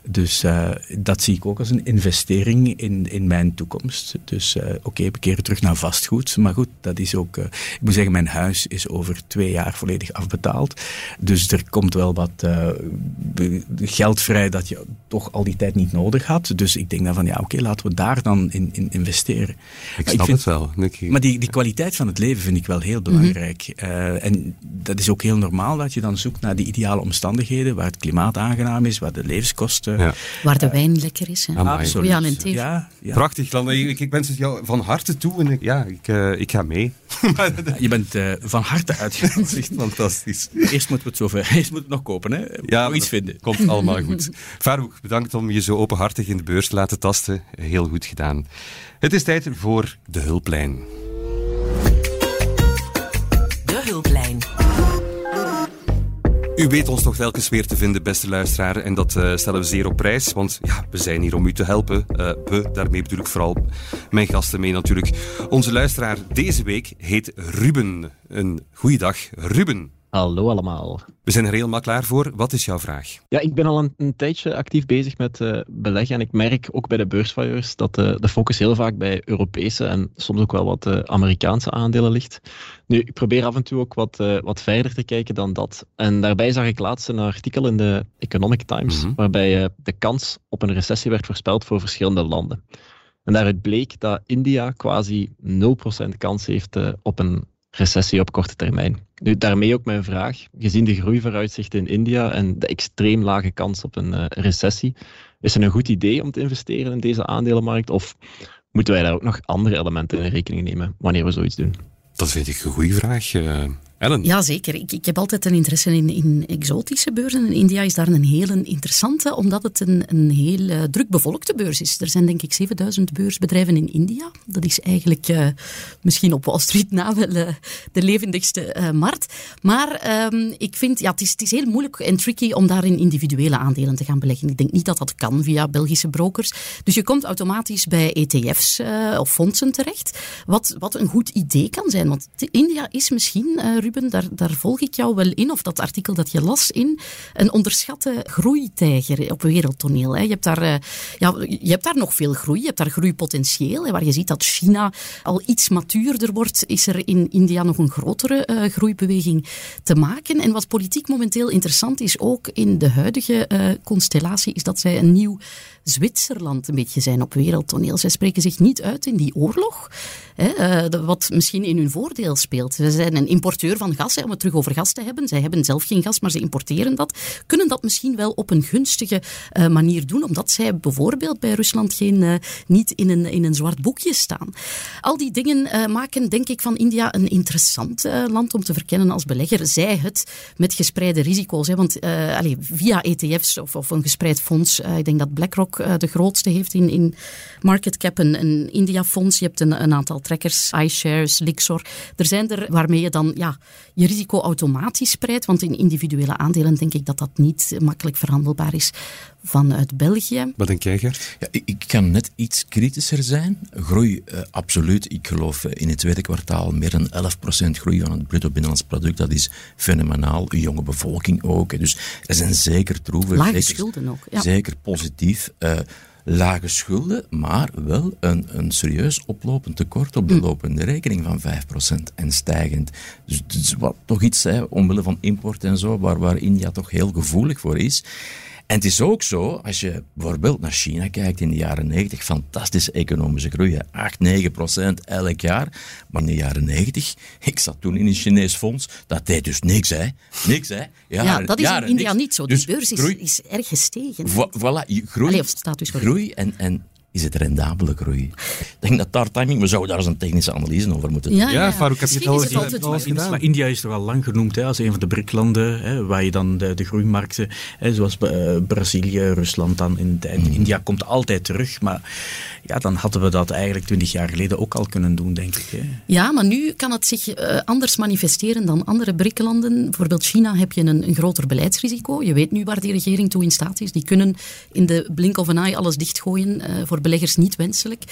Dus uh, dat zie ik ook als een investering in, in mijn toekomst. Dus uh, oké, okay, we keren terug naar vastgoed. Maar goed, dat is ook... Uh, ik moet zeggen, mijn huis is over twee jaar volledig afbetaald. Dus er komt wel wat geld vrij dat je toch al die tijd niet nodig had. Dus ik denk dan van, ja oké, okay, laten we daar dan in, in investeren. Ik snap het wel. Maar die, die kwaliteit van het leven vind ik wel heel belangrijk. Mm -hmm en dat is ook heel normaal dat je dan zoekt naar die ideale omstandigheden, waar het klimaat aangenaam is, waar de levenskosten... Ja. Waar de wijn lekker is. Hè? Absoluut. Ja, ja, ja. Prachtig. Ik, ik wens het jou van harte toe en ik, ja, ik, uh, ik ga mee. je bent uh, van harte uitgenodigd. Fantastisch. Eerst moeten we het zover, eerst moeten we het nog kopen, hè? Ja, nog iets vinden. Komt allemaal goed. Farouk, bedankt om je zo openhartig in de beurs te laten tasten. Heel goed gedaan. Het is tijd voor de hulplijn. U weet ons toch telkens weer te vinden, beste luisteraar. En dat uh, stellen we zeer op prijs. Want ja, we zijn hier om u te helpen. Uh, we, daarmee bedoel ik vooral mijn gasten mee natuurlijk. Onze luisteraar deze week heet Ruben. Een goeiedag, Ruben. Hallo allemaal. We zijn er helemaal klaar voor. Wat is jouw vraag? Ja, ik ben al een, een tijdje actief bezig met uh, beleggen. En ik merk ook bij de beursvalueurs dat uh, de focus heel vaak bij Europese en soms ook wel wat uh, Amerikaanse aandelen ligt. Nu, ik probeer af en toe ook wat, wat verder te kijken dan dat. En daarbij zag ik laatst een artikel in de Economic Times, mm -hmm. waarbij de kans op een recessie werd voorspeld voor verschillende landen. En daaruit bleek dat India quasi 0% kans heeft op een recessie op korte termijn. Nu, daarmee ook mijn vraag. Gezien de groeivooruitzichten in India en de extreem lage kans op een uh, recessie, is het een goed idee om te investeren in deze aandelenmarkt? Of moeten wij daar ook nog andere elementen in rekening nemen wanneer we zoiets doen? Dat vind ik een goede vraag. Ellen? Ja, zeker. Ik, ik heb altijd een interesse in, in exotische beurzen. En India is daar een hele interessante, omdat het een, een heel uh, druk bevolkte beurs is. Er zijn denk ik 7000 beursbedrijven in India. Dat is eigenlijk uh, misschien op Wall Street na wel uh, de levendigste markt. Maar um, ik vind, ja, het is, heel moeilijk en tricky om daar in individuele aandelen te gaan beleggen. Ik denk niet dat dat kan via Belgische brokers. Dus je komt automatisch bij ETF's of fondsen terecht. Wat, wat een goed idee kan zijn. Want India is misschien Daar, daar volg ik jou wel in, of dat artikel dat je las in, een onderschatte groeitijger op wereldtoneel. Hè. Je, hebt daar, uh, ja, je hebt daar nog veel groei, je hebt daar groeipotentieel. Waar je ziet dat China al iets matuurder wordt, is er in India nog een grotere uh, groeibeweging te maken. En wat politiek momenteel interessant is, ook in de huidige uh, constellatie, is dat zij een nieuw Zwitserland een beetje zijn op wereldtoneel. Zij spreken zich niet uit in die oorlog, hè, wat misschien in hun voordeel speelt. Ze zijn een importeur van gas, om het terug over gas te hebben. Zij hebben zelf geen gas, maar ze importeren dat. Kunnen dat misschien wel op een gunstige uh, manier doen, omdat zij bijvoorbeeld bij Rusland geen, uh, niet in een, in een zwart boekje staan. Al die dingen maken, denk ik, van India een interessant land om te verkennen als belegger. Zij het met gespreide risico's. Hè, want allez, via ETF's of, of een gespreid fonds, ik denk dat BlackRock de grootste heeft in, in market cap, een, een India-fonds. Je hebt een, een aantal trekkers, iShares, Lixor. Er zijn er waarmee je dan ja, je risico automatisch spreidt, want in individuele aandelen denk ik dat dat niet makkelijk verhandelbaar is vanuit België. Wat denk jij, Gert? Ja, ik, ik kan net iets kritischer zijn. Groei, uh, absoluut. Ik geloof uh, in het tweede kwartaal meer dan 11% groei van het bruto binnenlands product. Dat is fenomenaal. Een jonge bevolking ook. Dus er zijn zeker troeven. Lage zeker, schulden ook. Ja. Zeker positief. Uh, lage schulden, maar wel een, een serieus oplopend tekort op de mm. lopende rekening van 5% en stijgend. Dus, dus wat toch iets, hè, omwille van import en zo, waar, waar India toch heel gevoelig voor is. En het is ook zo, als je bijvoorbeeld naar China kijkt in de jaren 90, fantastische economische groei, 8, 9 procent elk jaar. Maar in de jaren 90, ik zat toen in een Chinees fonds, dat deed dus niks, hè. Niks, hè. Ja, ja dat is in India niks. niet zo. Dus de beurs is, groei, is erg gestegen. Vo, voilà, groei, Allee, groei en, en is het rendabele groei. Ik denk dat daar timing, we zouden daar eens een technische analyse over moeten doen. Ja, ja, ja. Farouk, heb je het al, het gedaan? Maar India is toch al lang genoemd hè, als een van de BRIC-landen, waar je dan de, de groeimarkten, hè, zoals uh, Brazilië, Rusland dan in tijd. Mm. India komt altijd terug, maar ja, dan hadden we dat eigenlijk twintig jaar geleden ook al kunnen doen, denk ik. Hè. Ja, maar nu kan het zich uh, anders manifesteren dan andere BRIC-landen. Bijvoorbeeld China heb je een, een groter beleidsrisico. Je weet nu waar die regering toe in staat is. Die kunnen in de blink of an eye alles dichtgooien uh, voor beleggers niet wenselijk.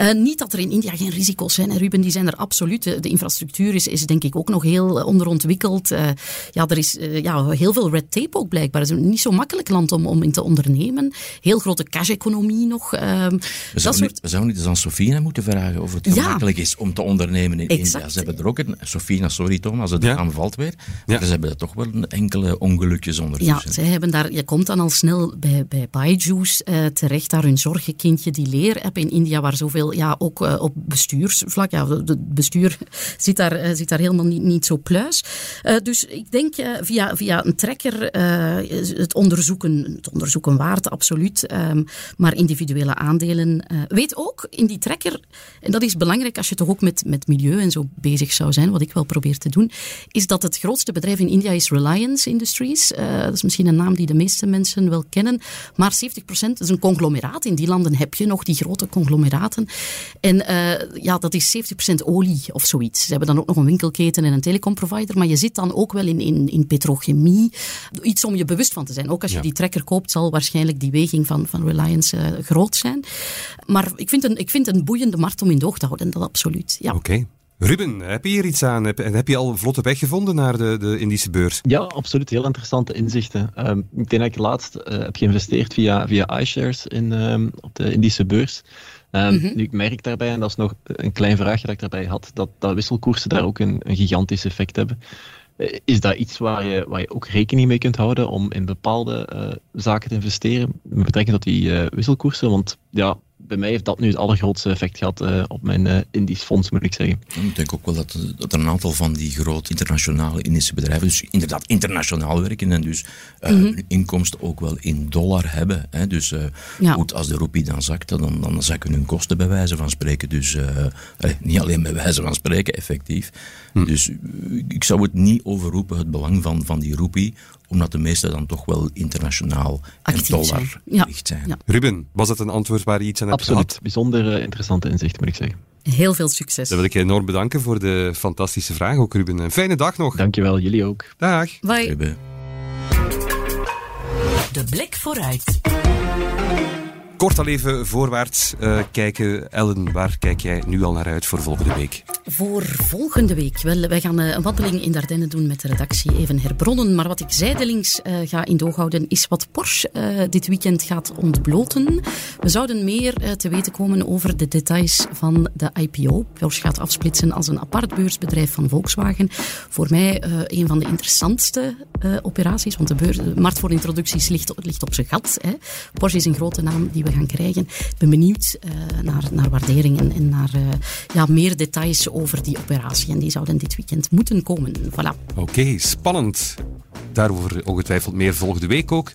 Uh, niet dat er in India geen risico's zijn, Ruben, die zijn er absoluut. De, de infrastructuur is, is, denk ik ook nog heel onderontwikkeld. Uh, ja, er is uh, ja, heel veel red tape ook blijkbaar. Het is niet zo makkelijk land om, om in te ondernemen. Heel grote cash-economie nog. we, zouden niet, we zouden niet eens aan Sofina moeten vragen of het ja. gemakkelijk is om te ondernemen in exact. India. Ze hebben er ook een... Sofina, sorry Tom, als het ja. aanvalt weer. Ja. Maar ze hebben er toch wel enkele ongelukjes ondertussen. Ja, zij hebben daar... Je komt dan al snel bij, bij Byju's terecht, daar hun zorgenkindje die leerapp in India, waar zoveel, ja, ook uh, op bestuursvlak, ja, het bestuur zit daar, uh, zit daar helemaal niet, niet zo pluis. Uh, dus ik denk via, via een trekker het onderzoeken, het onderzoeken waard, absoluut. Um, maar individuele aandelen. weet ook in die trekker, en dat is belangrijk als je toch ook met, met milieu en zo bezig zou zijn, wat ik wel probeer te doen, is dat het grootste bedrijf in India is Reliance Industries. dat is misschien een naam die de meeste mensen wel kennen. Maar 70% is een conglomeraat. In die landen heb je nog die grote conglomeraten. En uh, ja, dat is 70% olie of zoiets. Ze hebben dan ook nog een winkelketen en een telecomprovider. Maar je zit dan ook wel in, in, in petrochemie. Iets om je bewust van te zijn. Ook als je ja. die trekker koopt, zal waarschijnlijk die weging van, van Reliance uh, groot zijn. Maar ik vind, een, ik vind een boeiende markt om in de oog te houden, dat absoluut. Ja. Oké. Okay. Ruben, heb je hier iets aan? Heb, heb je al vlotte weg gevonden naar de, de Indische beurs? Ja, absoluut. Heel interessante inzichten. Um, ik denk dat ik laatst uh, heb geïnvesteerd via, via iShares in, um, op de Indische beurs. Um, mm -hmm. Nu, ik merk daarbij, en dat is nog een klein vraagje dat ik daarbij had, dat, dat wisselkoersen daar ook een, een gigantisch effect hebben. Uh, is dat iets waar je, waar je ook rekening mee kunt houden om in bepaalde uh, zaken te investeren met betrekking tot die uh, wisselkoersen? Want ja, bij mij heeft dat nu het allergrootste effect gehad uh, op mijn uh, Indisch fonds, moet ik zeggen. Ik denk ook wel dat, dat er een aantal van die grote internationale Indische bedrijven, dus inderdaad internationaal werken en dus uh, mm -hmm. inkomsten ook wel in dollar hebben. Hè. Dus ja. goed, als de roepie dan zakt, dan, dan zakken hun kosten bij wijze van spreken. Dus niet alleen bij wijze van spreken, effectief. Hm. Dus ik zou het niet overroepen, het belang van, van die roepie, omdat de meeste dan toch wel internationaal Actief en dollar zijn. gericht zijn. Ja. Ruben, was dat een antwoord waar je iets aan hebt Absoluut. gehad? Bijzonder uh, interessante inzicht, moet ik zeggen. Heel veel succes. Dan wil ik je enorm bedanken voor de fantastische vraag ook, Ruben. Een fijne dag nog. Dankjewel, jullie ook. Dag. Bye. Ruben. De blik vooruit. Kort al even voorwaarts uh, kijken. Ellen, waar kijk jij nu al naar uit voor volgende week? voor volgende week? Wel, wij gaan een wandeling in Dardenne doen met de redactie even herbronnen. Maar wat ik zijdelings uh, ga in doog houden is wat Porsche dit weekend gaat ontbloten. We zouden meer te weten komen over de details van de IPO. Porsche gaat afsplitsen als een apart beursbedrijf van Volkswagen. Voor mij een van de interessantste operaties, want de, beurs, markt voor introducties ligt, ligt op zijn gat. Hè. Porsche is een grote naam die we gaan krijgen. Ik ben benieuwd naar, naar waarderingen en naar ja, meer details over die operatie. En die zouden dit weekend moeten komen. Voilà. Oké, spannend. Daarover ongetwijfeld meer volgende week ook.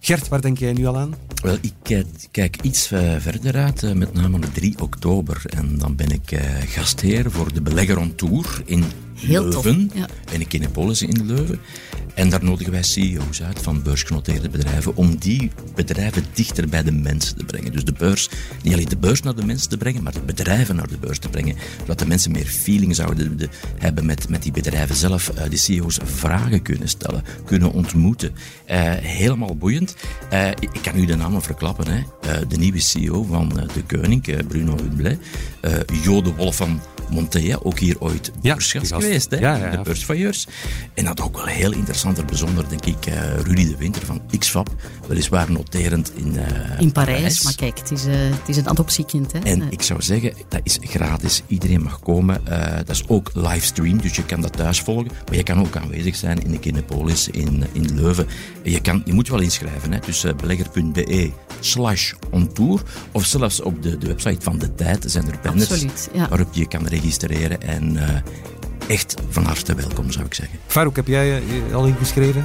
Gert, waar denk jij nu al aan? Wel, ik kijk iets uh, verder uit, met name op 3 oktober. En dan ben ik gastheer voor de Belegger on Tour in Heel Leuven. Tof, ja. En in Kinepolis in Leuven. En daar nodigen wij CEO's uit van beursgenoteerde bedrijven om die bedrijven dichter bij de mensen te brengen. Dus de beurs, niet alleen de beurs naar de mensen te brengen, maar de bedrijven naar de beurs te brengen. Zodat de mensen meer feeling zouden de, hebben met, met die bedrijven zelf. Uh, de CEO's vragen kunnen stellen, kunnen ontmoeten. Uh, helemaal boeiend. Uh, ik kan u de namen verklappen. Hè. de nieuwe CEO van De Koning, Bruno Hublé. Jo de Wolf van Montea, ook hier ooit Ja, die. Geweest, hè? Ja, ja, de ja. beursvailleurs. En dat ook wel heel interessant en bijzonder, denk ik, eh, Rudy de Winter van XFAB, weliswaar noterend in, eh, In Parijs, maar kijk, het is, uh, het is een adoptiekind. Hè? En Eh, ik zou zeggen, dat is gratis. Iedereen mag komen. Eh, dat is ook livestream, dus je kan dat thuis volgen. Maar je kan ook aanwezig zijn in de Kinepolis in, in Leuven. En je, kan, je moet wel inschrijven. Hè. Dus eh, belegger.be slash ontour. Of zelfs op de, de website van De Tijd zijn er banners Absoluut, ja. waarop je kan registreren. En eh, echt van harte welkom, zou ik zeggen. Farouk, heb jij je al ingeschreven?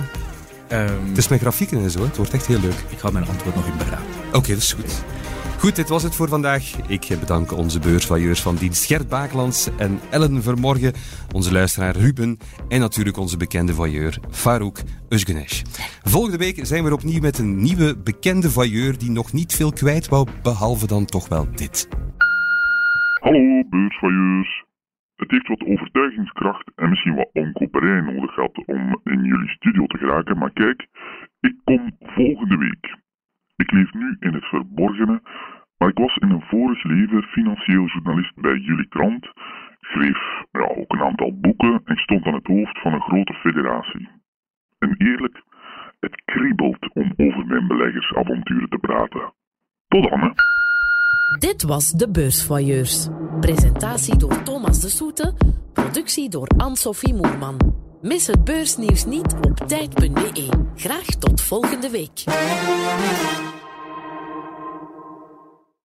Ehm, Het is met grafieken en zo, hè. het wordt echt heel leuk. ik ga mijn antwoord nog in beraden. Oké, dat is goed. Goed, dit was het voor vandaag. Ik bedank onze beursvailleurs van dienst Gert Bakelands en Ellen Vermorgen, onze luisteraar Ruben en natuurlijk onze bekende voyeur Farouk Özgenesh. Volgende week zijn we er opnieuw met een nieuwe bekende voyeur die nog niet veel kwijt wou, behalve dan toch wel dit. Hallo beursvailleurs. Het heeft wat overtuigingskracht en misschien wat omkoperij nodig gehad om in jullie studio te geraken, maar kijk, ik kom volgende week. Ik leef nu in het verborgene, maar ik was in een vorig leven financieel journalist bij jullie krant, schreef ja, ook een aantal boeken en stond aan het hoofd van een grote federatie. En eerlijk, het kriebelt om over mijn beleggersavonturen te praten. Tot dan, hè. Dit was De Beursvoyeurs. Presentatie door Thomas de Soete. Productie door Anne-Sophie Moerman. Mis het beursnieuws niet op tijd.be. Graag tot volgende week.